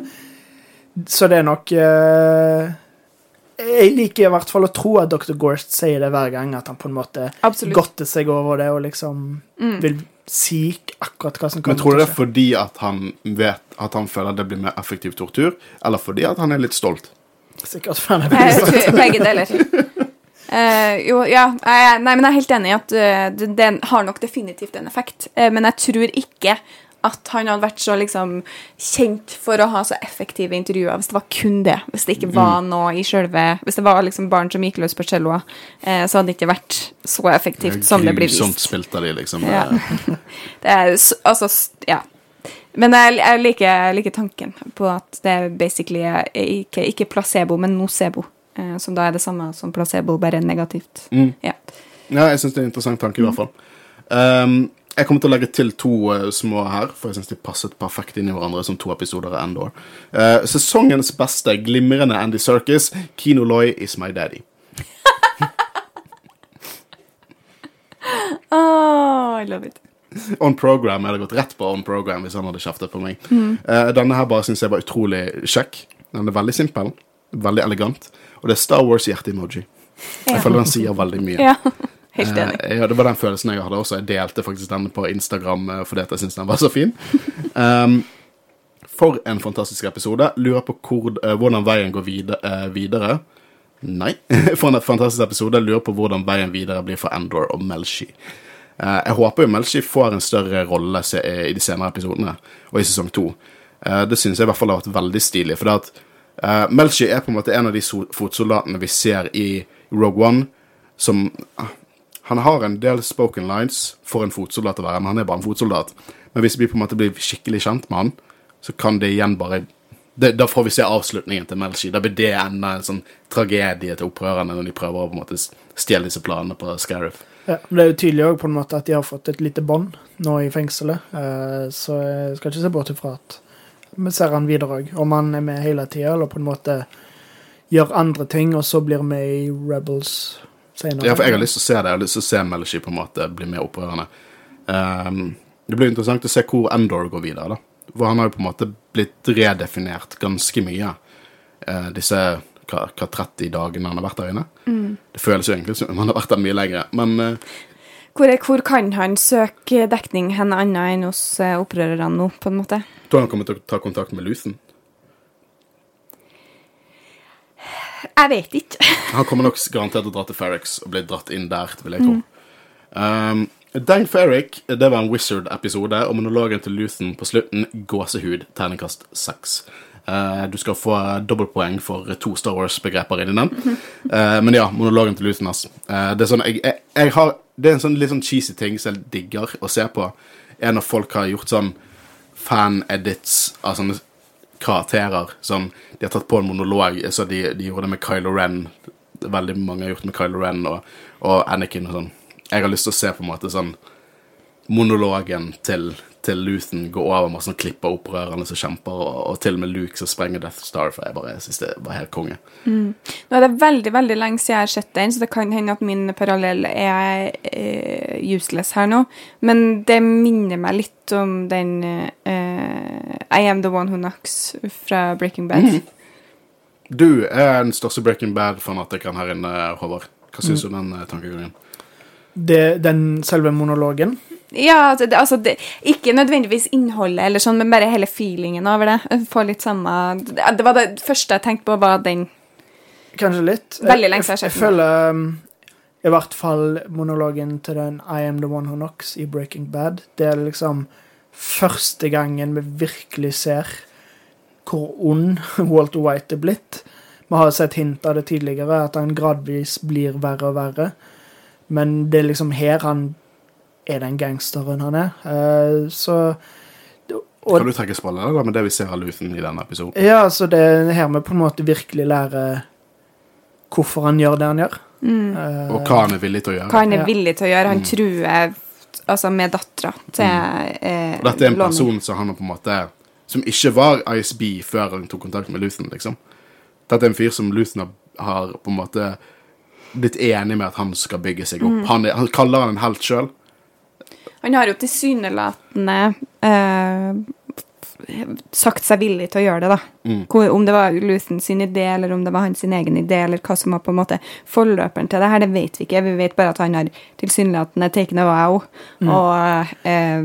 Så det er nok eh, Jeg liker i hvert fall å tro at Dr. Gorst sier det hver gang, at han på en måte Absolutt. godter seg over det og liksom vil si akkurat hva som kommer Men kommer tror du til det er fordi at han vet at han føler det blir mer effektiv tortur, eller fordi at han er litt stolt? Sikkert han er Jeg Begge deler. Uh, jo, ja, jeg, nei, men jeg er helt enig i at uh, det, det, har nok definitivt en effekt. Uh, men jeg tror ikke at han hadde vært så liksom kjent for å ha så effektive intervjuer hvis det var kun det. Hvis det ikke var noe i sjølve Hvis det var liksom barn som gikk løs på celloa, eh, så hadde det ikke vært så effektivt som det blir Grusomt vist. spilt av de, liksom. Ja. Eh, Det er altså Ja. Men jeg, jeg, liker, jeg liker tanken på at det er basically er ikke, ikke placebo, men nocebo. Eh, som da er det samme som placebo, bare negativt. Mm. Ja. Ja, jeg syns det er en interessant tanke, i hvert fall. Um, jeg kommer til å legge til to uh, små her, for jeg syns de passet perfekt inn i hverandre som to episoder av Endor. Uh, sesongens beste glimrende Andy Serkis, Kino Loy is my daddy. Oh, I love it. On program. Jeg hadde gått rett på on program hvis han hadde kjeftet på meg. Eh, denne her bare syns jeg var utrolig kjekk. Den er veldig simpel, veldig elegant, og det er Star Wars-hjerte-emoji. Jeg føler den sier veldig mye. Ja, helt enig. Uh, ja, det var den følelsen jeg hadde også. Jeg delte faktisk denne på Instagram uh, fordi jeg syntes den var så fin. Um, for en fantastisk episode. Lurer på hvor, eh, hvordan veien går eh, videre. Nei. for en fantastisk episode. Lurer på hvordan veien videre blir for Endor og Melshi. Eh, jeg håper jo Melchie får en større rolle i de senere episodene, og i sesong to. Eh, det synes jeg i hvert fall har vært veldig stilig. For at eh, er på en måte en av de fotsoldatene vi ser i Rogue One, som ah, Han har en del spoken lines for en fotsoldat å være, men han er bare en fotsoldat. Men hvis vi på en måte blir skikkelig kjent med han, så kan det igjen bare det, Da får vi se avslutningen til Melchie, Da blir det enda en sånn tragedie til opprørerne når de prøver å på en måte stjele disse planene på Scariff. Ja, det er jo tydelig også på en måte at de har fått et lite bånd nå i fengselet, eh, så jeg skal ikke se bort ifra at vi ser han videre òg. Om han er med hele tida, eller på en måte gjør andre ting, og så blir med i Rebels senere. Ja, for jeg har lyst til å se det. Jeg har lyst til å se Melshi på en måte bli mer opprørende. Ehm, det blir interessant å se hvor Endor går videre, da. For han har jo på en måte blitt redefinert ganske mye eh, disse hva, hva 30 dagene han har vært der inne. Det føles jo egentlig som om han har vært der mye lenger. Men uh, Hvor, hvor kan han søke dekning hen annet enn hos eh, opprørerne nå, på en måte? tror han kommer til å ta kontakt med Luthen? Jeg vet ikke. Han kommer nok garantert til å dra til Ferrix og bli dratt inn der, vil jeg tro. Um, Dang Ferrick, det var en Wizard-episode, og monologen til Luthen på slutten, gåsehud, terningkast seks. Eh, du skal få dobbeltpoeng for to Star Wars-begreper inni den. Eh, men ja, monologen til Luthen, ass. Eh, det, er sånn, jeg, jeg har, det er en sånn litt sånn cheesy ting som jeg digger å se på, er når folk har gjort sånn fan-edits av sånne karakterer. Sånn, de har tatt på en monolog, så de, de gjorde det med Kylo Ren. Veldig mange har gjort det med Kylo Ren og, og Anakin og sånn. jeg har lyst til å se på en måte sånn monologen til, til Luthen går over med sånn klipper opprørende som kjemper, og, og til og med Luke som sprenger Death Star, for jeg bare synes det var helt konge. Nå er det veldig veldig lenge siden jeg har sett den, så det kan hende at min parallell er eh, useless her nå. Men det minner meg litt om den eh, I Am The One Who Knocks fra Breaking Bad. Du er den største Breaking Bad-fanatikeren her inne, Håvard. Hva syns du om den eh, tankegangen? Det, den selve monologen. Ja, altså, det, altså det, ikke nødvendigvis innholdet, eller sånn, men bare hele feelingen over det. Få litt samme Det det var det første jeg tenkte på, var den. Kanskje litt. Veldig lenge siden jeg jeg, jeg føler um, i hvert fall monologen til den I am the one who knocks i Breaking Bad. Det er liksom første gangen vi virkelig ser hvor ond Walter White er blitt. Vi har sett hint av det tidligere, at han gradvis blir verre og verre. Men det er liksom her han er den gangsteren han er. Uh, så og, Kan du trekke spallet med det vi ser av Luthen i denne episoden? Ja, så det er her vi på en måte virkelig lærer hvorfor han gjør det han gjør. Eh, Og hva han er villig til å gjøre? Hva han er villig til å gjøre. Han truer altså med dattera til eh, dette er en person som han har på en måte Som ikke var ISB før han tok kontakt med Luthen, liksom. Dette er en fyr som Luthen har, har på en måte blitt enig med at han skal bygge seg Mm. opp. Han, er, han kaller han en helt sjøl. Han har jo tilsynelatende eh, sagt seg villig til å gjøre det, da. Mm. Om det var Luthen sin idé, eller om det var hans egen idé, eller hva som var på en måte forløperen til det her, det vet vi ikke. Vi vet bare at han har tilsynelatende taken a vow og eh,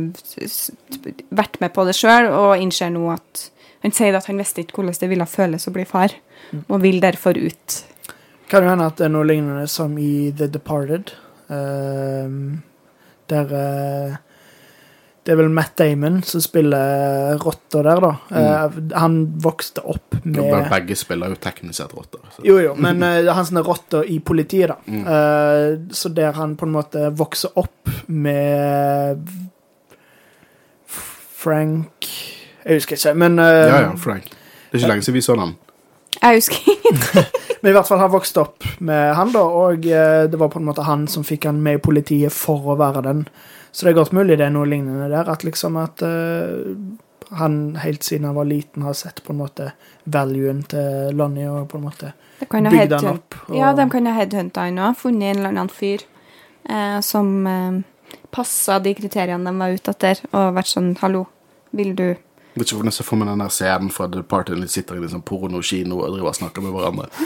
vært med på det sjøl, og innser nå at han sier at han visste ikke hvordan det ville føles å bli far, og vil derfor ut. Kan jo hende at det er noe lignende som i The Departed. ehm, der eh, Det er vel Matt Damon som spiller rotta der, da. Eh, han vokste opp med Begge spiller jo teknisk sett rotter. Jo, jo, men uh, han som er rotta i politiet, da. Mm. Så der han på en måte vokser opp med Frank Jeg husker ikke, men Ja, ja, Frank. Det er ikke lenge siden vi så den. Jeg husker Men i hvert fall han vokste opp med han, da, og eh, det var på en måte han som fikk han med i politiet for å være den. Så det er godt mulig det er noe lignende der, at liksom at uh, han helt siden han var liten har sett på en måte valuen til Lonnie og på en måte bygd han opp. Og, Ja, de kan ha headhunta han òg. Funnet en eller annen fyr eh, som eh, passa de kriteriene de var ute etter, og vært sånn Hallo, vil du vet ikke hvordan jeg for meg den der scenen fra The Party de sitter i en sånn pornokino og driver og snakker med hverandre.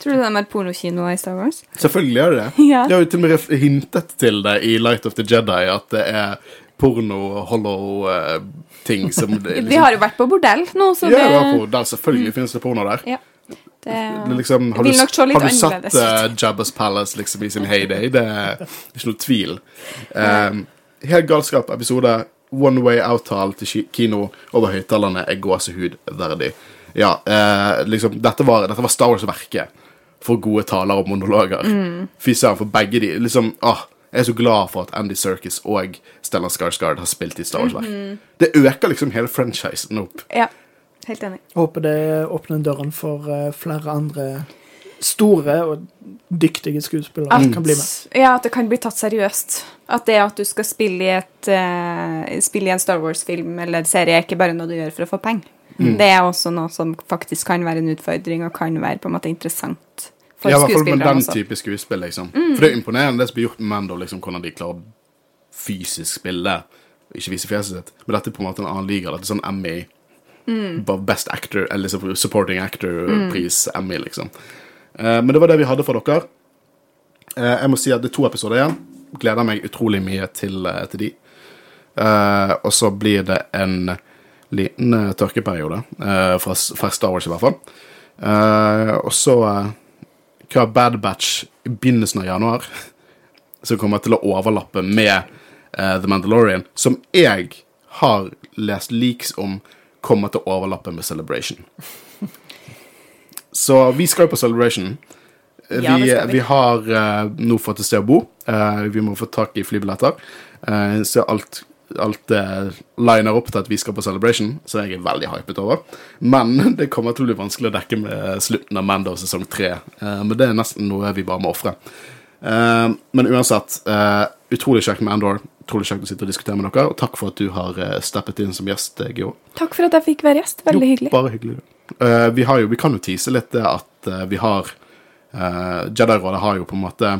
Tror du de har pornokinoer i Star Wars? Selvfølgelig er de det. Ja. De har jo til og med hintet til det i Light of the Jedi, at det er porno, hollow-ting som liksom... Vi har jo vært på bordell nå, så det ja, på, der selvfølgelig finnes det porno der. Ja. Det, Det er liksom, har, du, har du sett uh, Jabba's Palace liksom i sin heyday? Det er ikke noe tvil. Um, helt galskap episode. One way out-tall til kino over høyttalerne er gåsehud verdig. Ja, eh, liksom, dette var, dette var Star Wars-verket for gode taler og monologer. Mm. Fy søren, for begge de liksom, ah, Jeg er så glad for at Andy Serkis og Stellan Skarsgård har spilt i Star Wars-verk. Mhm. Det øker liksom hele franchisen opp. ja. Helt enig. Håper det åpner døren for eh, flere andre store og dyktige skuespillere at, kan bli med. ja, at det kan bli tatt seriøst. At det at du skal spille i, et, uh, spille i en Star Wars-film eller serie, er ikke bare noe du gjør for å få penger. Mm. Det er også noe som faktisk kan være en utfordring, og kan være på en måte interessant for Ja, i hvert fall med den også. type skuespill, liksom. For det er imponerende det som blir gjort med Mando, liksom, hvordan de klarer å fysisk spille. Ikke vise fjeset sitt. Men dette er på en måte en annen liga. Dette er sånn Emmy. Mm. Best Actor, eller Supporting Actor-pris, Emmy, liksom. Eh, men det var det vi hadde for dere. Eh, jeg må si at det er to episoder igjen. Gleder meg utrolig mye til, eh, til de. Og så blir det en liten tørkeperiode, fra, fra Star Wars i hvert fall. Og så hva Bad Batch i begynnelsen av januar, som kommer til å overlappe med The Mandalorian, som jeg har lest leaks om kommer til å overlappe med Celebration. Så vi skal jo på Celebration. Eh, Ja, vi, vi. vi har uh, nå fått et sted å bo. Uh, vi må få tak i flybilletter. Uh, så alt alt det liner opp til at vi skal på Celebration, så jeg er veldig hypet over. Men det kommer til å bli vanskelig å dekke med slutten av Mando sesong tre. Eh, men det er nesten noe vi bare må ofre. Eh, men uansett, eh, utrolig kjekt med Andor. Utrolig kjekt å sitte og diskutere med dere. Og takk for at du har steppet inn som gjest, Geo. Takk for at jeg fikk være gjest. Veldig Jo, hyggelig. Bare hyggelig. Eh, vi, jo, vi kan jo tease litt det at uh, vi har uh, Jedi-rådet har jo på en måte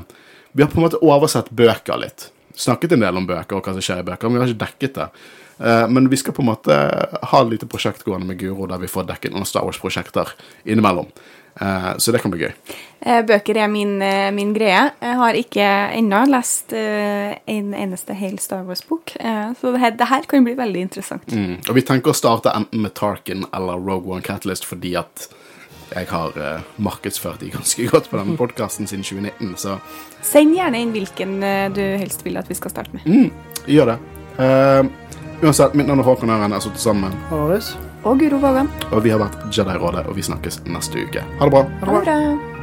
Vi har på en måte oversett bøker litt. Snakket en del om bøker og hva som skjer i bøker, men vi har ikke dekket det. Men vi skal på en måte ha et lite prosjekt gående med Guro der vi får dekket noen Star Wars-prosjekter innimellom. Eh, så det kan bli gøy. Eh, Bøker er min, eh, min greie. Jeg har ikke ennå lest en eneste hel Star Wars-bok, så det her, det her kan bli veldig interessant. Mm. Og vi tenker å starte enten med Tarkin eller Rogue One Catalyst fordi at jeg har markedsført de ganske godt på denne podkasten siden 2019, så Send gjerne inn hvilken du helst vil at vi skal starte med. Mm, gjør det. Uh, uansett, mitt navn er Håkon Øren. Jeg har sittet sammen, Marius? Og Guro Vågan. og vi har vært Jedi-rådet, og vi snakkes neste uke. Ha det bra. Ha det bra.